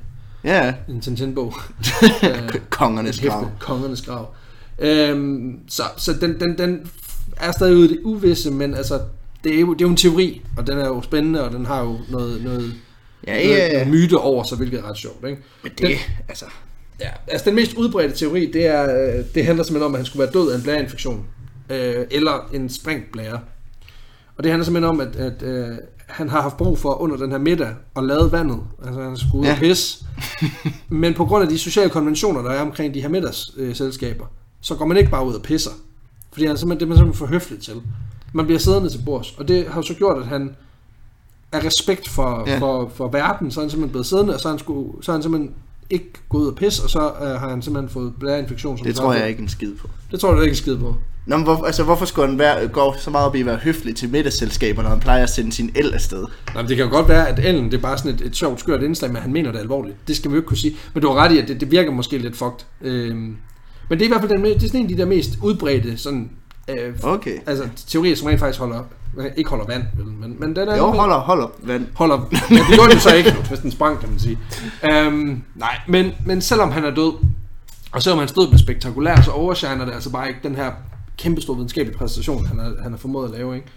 ja, en Tintin-bog. kongernes grav. Kongernes grav. Øhm, så så den, den, den er stadig ude i det uvisse, men altså, det er, jo, det er jo en teori, og den er jo spændende, og den har jo noget, noget, Ja, noget, ja, ja. noget myte over sig, hvilket er ret sjovt. Ikke? Men det, altså, Ja, altså den mest udbredte teori, det, er, øh, det handler simpelthen om, at han skulle være død af en blæreinfektion. Øh, eller en sprængt blære. Og det handler simpelthen om, at, at øh, han har haft brug for under den her middag at lade vandet. Altså han skulle ud Ja. og pisse. Men på grund af de sociale konventioner, der er omkring de her middagsselskaber, øh, så går man ikke bare ud og pisser. Fordi han er simpelthen, det er man simpelthen for høfligt til. Man bliver siddende til bords. Og det har jo så gjort, at han af respekt for, Ja. for, for verden, så er han simpelthen blevet siddende, og så er han, skulle, så er han simpelthen ikke gået ud og pisse, og så øh, har han simpelthen fået blæreinfektion. Som det tror jeg ikke en skid på. Det tror jeg da ikke en skid på. Nå, men hvor, altså, hvorfor skulle han være, gå så meget op i at være høflig til middagsselskaber, når han plejer at sende sin el afsted? Nej, men det kan jo godt være, at Ellen det er bare sådan et, et sjovt, skørt indslag, men han mener det alvorligt. Det skal vi jo ikke kunne sige. Men du har ret i, at det, det virker måske lidt fucked. Øhm, men det er i hvert fald den, det er sådan en af de der mest udbredte sådan, øh, Okay. altså, teorier, som rent faktisk holder, ikke holder vand, vel, men, men den er Jo, holder, holder vand. holder, ja, det gjorde den så ikke, hvis den sprang, kan man sige. Øhm, nej, men, men selvom han er død, og selvom hans død blev spektakulær, så overshiner det altså bare ikke den her kæmpe store videnskabelige præstation, han har, han har formået at lave. Ikke?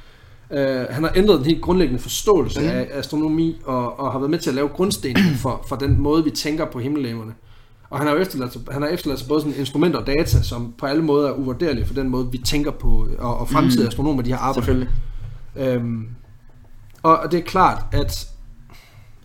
Øh, han har ændret den helt grundlæggende forståelse mm. af astronomi, og, og har været med til at lave grundstenen for, for den måde, vi tænker på himmellægerne. Og han har jo efterladt, sig- han har efterladt sig både sådan instrumenter og data, som på alle måder er uvurderlige for den måde, vi tænker på, og, og fremtidige Mm. astronomer, de har arbejdet Selvfølgelig. Øhm, og og det er klart, at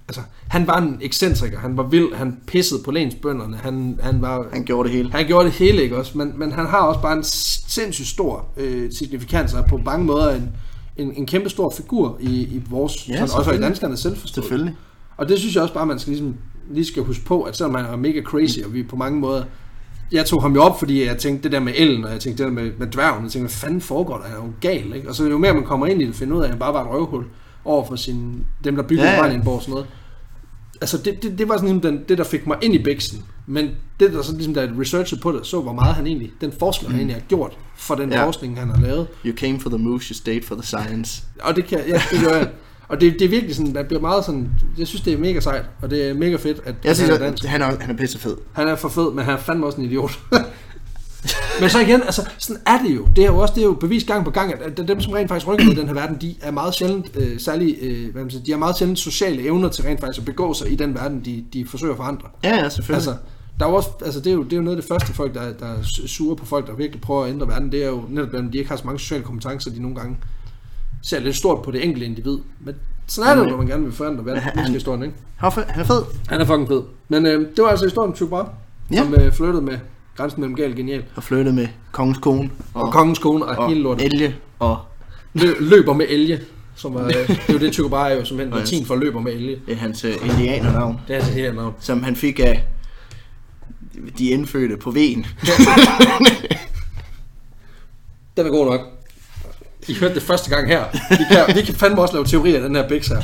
altså, han var en ekscentriker, han var vild, han pissede på lensbønderne, han, han var... Han gjorde det hele. Han gjorde det hele, ikke også? Men, men han har også bare en sindssygt stor øh, signifikans, og på mange måder en, en, en kæmpe stor figur i, i vores, Ja, sådan, også i danskernes selvforståelse. Selvfølgelig. Og det synes jeg også bare, man skal ligesom, lige skal huske på, at selvom man er mega crazy, og vi på mange måder... Jeg tog ham jo op, fordi jeg tænkte det der med ellen, og jeg tænkte det der med, med dværgen, jeg tænkte, hvad fanden foregår der? Han er jo gal, ikke? Og så jo mere man kommer ind i det, finder ud af, at han bare var et røvhul over for sin, dem, der byggede Ja, ja, og sådan noget. Altså, det, det, det var sådan ligesom den, det, der fik mig ind i bæksen. Men det, der så ligesom, da jeg researchede på det, så hvor meget han egentlig, den forskel, han egentlig har gjort for den Ja. forskning, han har lavet. You came for the moose, you stayed for the science. Og det kan, ja, det gør jeg. Og det, det er virkelig sådan, der bliver meget sådan, jeg synes, det er mega sejt, og det er mega fedt, at Jeg synes, han er dansk. han er, han er pisse fed. Han er for fed, men han er fandme også en idiot. men så igen, altså, sådan er det jo. Det er jo også det er jo bevist gang på gang, at at dem, som rent faktisk rykker i den her verden, de er meget sjældent, øh, særlig, øh, hvad man siger, de har meget sjældent sociale evner til rent faktisk at begå sig i den verden, de, de forsøger at forandre. Ja, ja, selvfølgelig. Altså, der er også, altså det, er jo, det er jo noget af det første folk, der, der er sure på folk, der virkelig prøver at ændre verden, det er jo netop, at de ikke har så mange sociale kompetencer, de nogle gange ser lidt stort på det enkelte individ. Men sådan er det når man gerne vil forandre verden. han- er historien, ikke? han, er han er fed. Han er fucking fed. Men øh, det var altså historien om Brahe, Ja. som øh, flyttede med grænsen mellem gal og genial. Og flyttede med kongens kone. Og, og kongens kone og, og hele lortet. elge. Og Lø, løber med elge. Som var, øh, det er jo det, Tycho Brahe er jo som latin for løber med elge. det er hans uh, indianernavn, Det er altså her navn. som han fik af de indfødte på vejen. Den er god nok. I hørte det første gang her. Vi kan, vi kan fandme også lave teorier af den her biks her.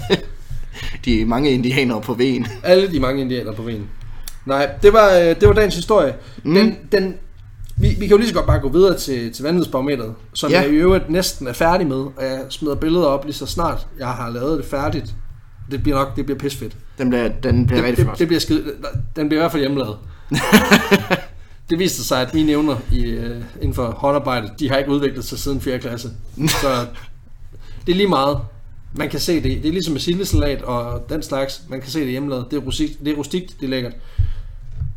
De mange indianere på vejen. Alle de mange indianer på vejen. Nej, det var, øh, det var dagens historie. Mm. Den, den, vi, vi kan jo lige så godt bare gå videre til, til vanvidsbarometeret, som Ja. jeg i øvrigt næsten er færdig med, og jeg smider billeder op lige så snart jeg har lavet det færdigt. Det bliver nok, det bliver pisfedt. Den bliver, den bliver Det, rigtig det, flot. det bliver skide, den bliver i hvert fald hjemmelavet. det viste sig, at mine evner i, øh, inden for håndarbejde, de har ikke udviklet sig siden 4. klasse. Så det er lige meget. Man kan se det. Det er ligesom med sildesalat og den slags. Man kan se det hjemmelavet. Det er rustikt, det er, rustikt, det er lækkert.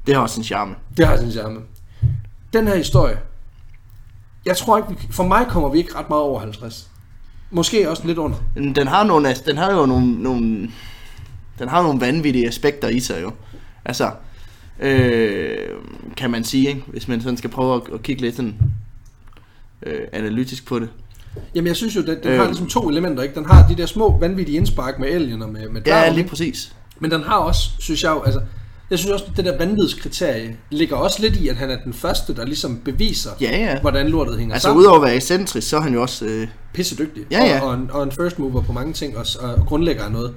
Det har også en charme. Det har sin charme. Den her historie, jeg tror ikke, for mig kommer vi ikke ret meget over 50. Måske også lidt under. Den, har nogle, den har jo nogle, nogle, den har nogle vanvittige aspekter i sig jo. Altså, øh, kan man sige, ikke? hvis man sådan skal prøve at, at kigge lidt sådan, øh, analytisk på det. Jamen jeg synes jo, den, den Øh. har ligesom to elementer. Ikke? Den har de der små vanvittige indspark med alien og med, med Ja, dværgen, lige ikke? præcis. Men den har også, synes jeg jo, altså, jeg synes også, at det der vanvidskriterie ligger også lidt i, at han er den første, der ligesom beviser, Ja, ja. hvordan lortet hænger Altså sammen. udover at være ekscentrisk, så er han jo også... Øh, Pisse dygtig. Ja, ja. Og, og, en, og en first mover på mange ting, og, og grundlægger af noget.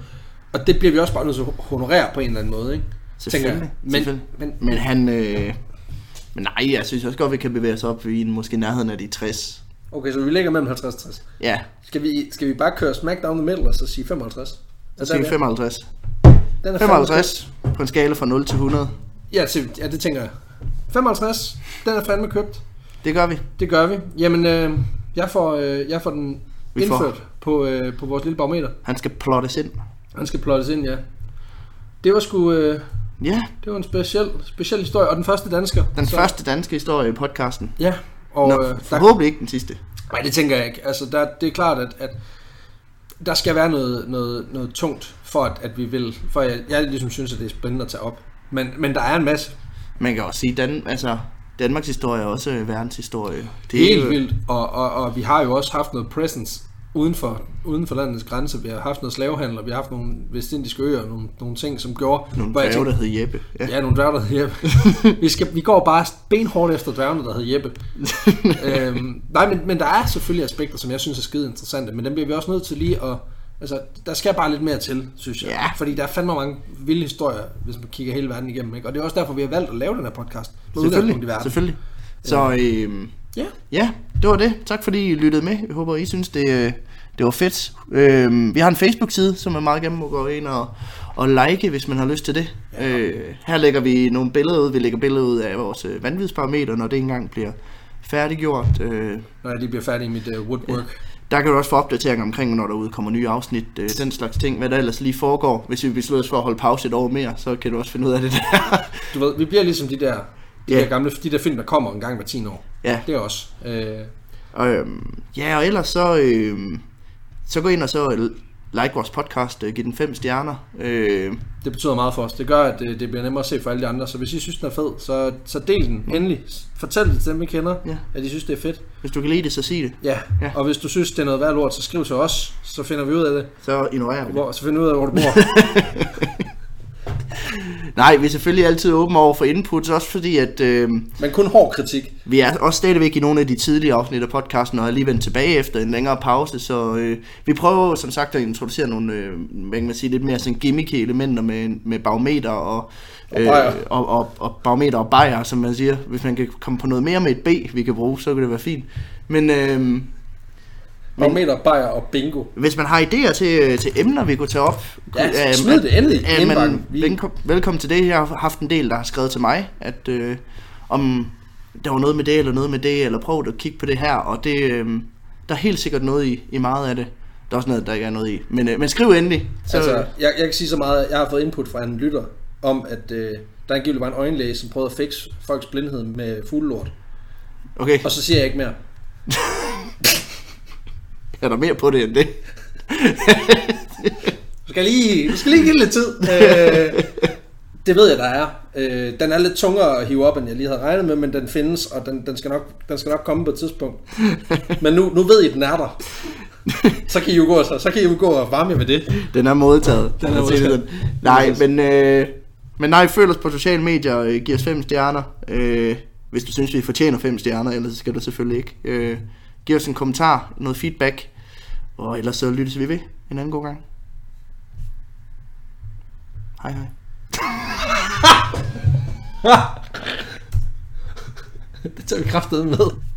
Og det bliver vi også bare nødt til at honorere på en eller anden måde, ikke? Selvfølgelig. Men, selvfølgelig. men, Men han... Øh, men nej, jeg synes også godt, vi kan bevæge os op i måske nærheden af de 60. okay, så vi ligger mellem 50 og 60. Ja, Skal vi, skal vi bare køre smack down the middle og så sige 55? så Er siger vi der- 55. Den er 55 på en skala fra 0 til 100. Ja, til, ja, det tænker jeg. 55, den er fandme købt. Det gør vi. Det gør vi. Jamen, øh, jeg, får, øh, jeg får den Vi får- indført på, øh, på vores lille barometer. Han skal plottes ind. Han skal plottes ind, ja. Det var sgu, øh, Ja, det var en speciel, speciel historie, og den første dansker. den så. første danske historie i podcasten. Ja, og Nå, øh, der, forhåbentlig ikke den sidste. nej, det tænker jeg ikke. Altså, der, det er klart, at, at der skal være noget, noget, noget tungt, for at, at vi vil, for jeg, jeg ligesom synes, at det er spændende at tage op. Men, men der er en masse. Man kan også sige, Dan, altså, Danmarks historie er også verdenshistorie. Det er helt jo- vildt, og, og, og vi har jo også haft noget presence uden for, uden for landets grænser. Vi har haft noget slavehandel, og vi har haft nogle vestindiske øer, nogle, nogle ting, som gjorde... Nogle dværge, der tænkte, hed Jeppe. Ja. Ja, nogle dværge, der hed Jeppe. vi, skal, vi går bare benhårdt efter dværgene, der hed Jeppe. øhm, nej, men, men der er selvfølgelig aspekter, som jeg synes er skide interessante, men dem bliver vi også nødt til lige at... Altså, der skal bare lidt mere til, synes jeg. Ja. Fordi der er fandme mange vilde historier, hvis man kigger hele verden igennem. Ikke? Og det er også derfor, vi har valgt at lave den her podcast. Med udgangspunkt i Selvfølgelig, verden. selvfølgelig. Så øh, Ja. ja, det var det. Tak fordi I lyttede med. Jeg håber, I synes, det, øh, det var fedt. Øh, vi har en Facebook-side, som man meget gerne må gå ind og, og like, hvis man har lyst til det. Ja. Øh, her lægger vi nogle billeder ud. Vi lægger billeder ud af vores øh, vanvidsparameter, når det engang bliver færdiggjort. Øh, Når jeg lige bliver færdig i mit uh, woodwork. der kan du også få opdateringer omkring, når der udkommer nye afsnit, øh, den slags ting, hvad der ellers lige foregår. Hvis vi beslutter os for at holde pause et år mere, så kan du også finde ud af det der. Du ved, vi bliver ligesom de der, de Ja. der gamle, de der film, der kommer en gang hver 10 år. ja, Det er også. Øh, Og, øhm, ja, og ellers så, øhm, så gå ind og så øh, like vores podcast, øh, giv den fem stjerner. Øh, Det betyder meget for os. Det gør, at det, det bliver nemmere at se for alle de andre. Så hvis I synes, den er fed, så, så del den endelig. Fortæl det til dem, I kender, Ja. at I synes, det er fedt. hvis du kan lide det, så sig det. Ja. Ja. ja. Og hvis du synes, det er noget værd lort, så skriv til os. Så finder vi ud af det. Så ignorerer vi det. Hvor, så finder vi ud af, hvor du bor. Nej, vi er selvfølgelig altid åbne over for inputs, også fordi at øh, Men kun hård kritik. vi er også stadigvæk i nogle af de tidlige afsnit af podcasten, og er lige vendt tilbage efter en længere pause, så øh, vi prøver som sagt at introducere nogle, øh, hvad kan man sige, lidt mere sådan gimmicky elementer med, med barometer og, Og bajer. og, og, og barometer og bajer, som man siger. Hvis man kan komme på noget mere med et B, vi kan bruge, så kan det være fint. Men øh, Barometer, bajer og bingo. hvis man har idéer til, til emner, vi kunne tage op, Ja, øh, smid det endelig indbakken. men Vi- velkom, velkommen til det. Jeg har haft en del, der har skrevet til mig, at øh, om der var noget med det, eller noget med det, eller prøv at kigge på det her, og det, øh, der er helt sikkert noget i, i meget af det. Der er også noget, der ikke er noget i. Men, øh, men skriv endelig. Så, Altså, jeg, jeg kan sige så meget, jeg har fået input fra en lytter om, at øh, der angiveligt var en øjenlæge, som prøvede at fikse folks blindhed med fuglelort. okay, Og så siger jeg ikke mere. er der mere på det end det? Du skal lige, du skal lige give lidt tid. Øh, det ved jeg, der er. Øh, den er lidt tungere at hive op, end jeg lige havde regnet med, men den findes, og den, den, skal, nok, den skal nok komme på et tidspunkt. Men nu, nu ved I, den er der. Så kan I jo gå, så, så kan I jo gå og varme med det. Den er modtaget. Den er det modtaget. Nej, men, øh, men nej, følg os på sociale medier, øh, giv os fem stjerner. Øh, hvis du synes, vi fortjener fem stjerner, ellers skal du selvfølgelig ikke. Øh, giv os en kommentar, noget feedback, og ellers så lyttes vi ved en anden god gang. Hej hej. Det tager vi kraftedet med.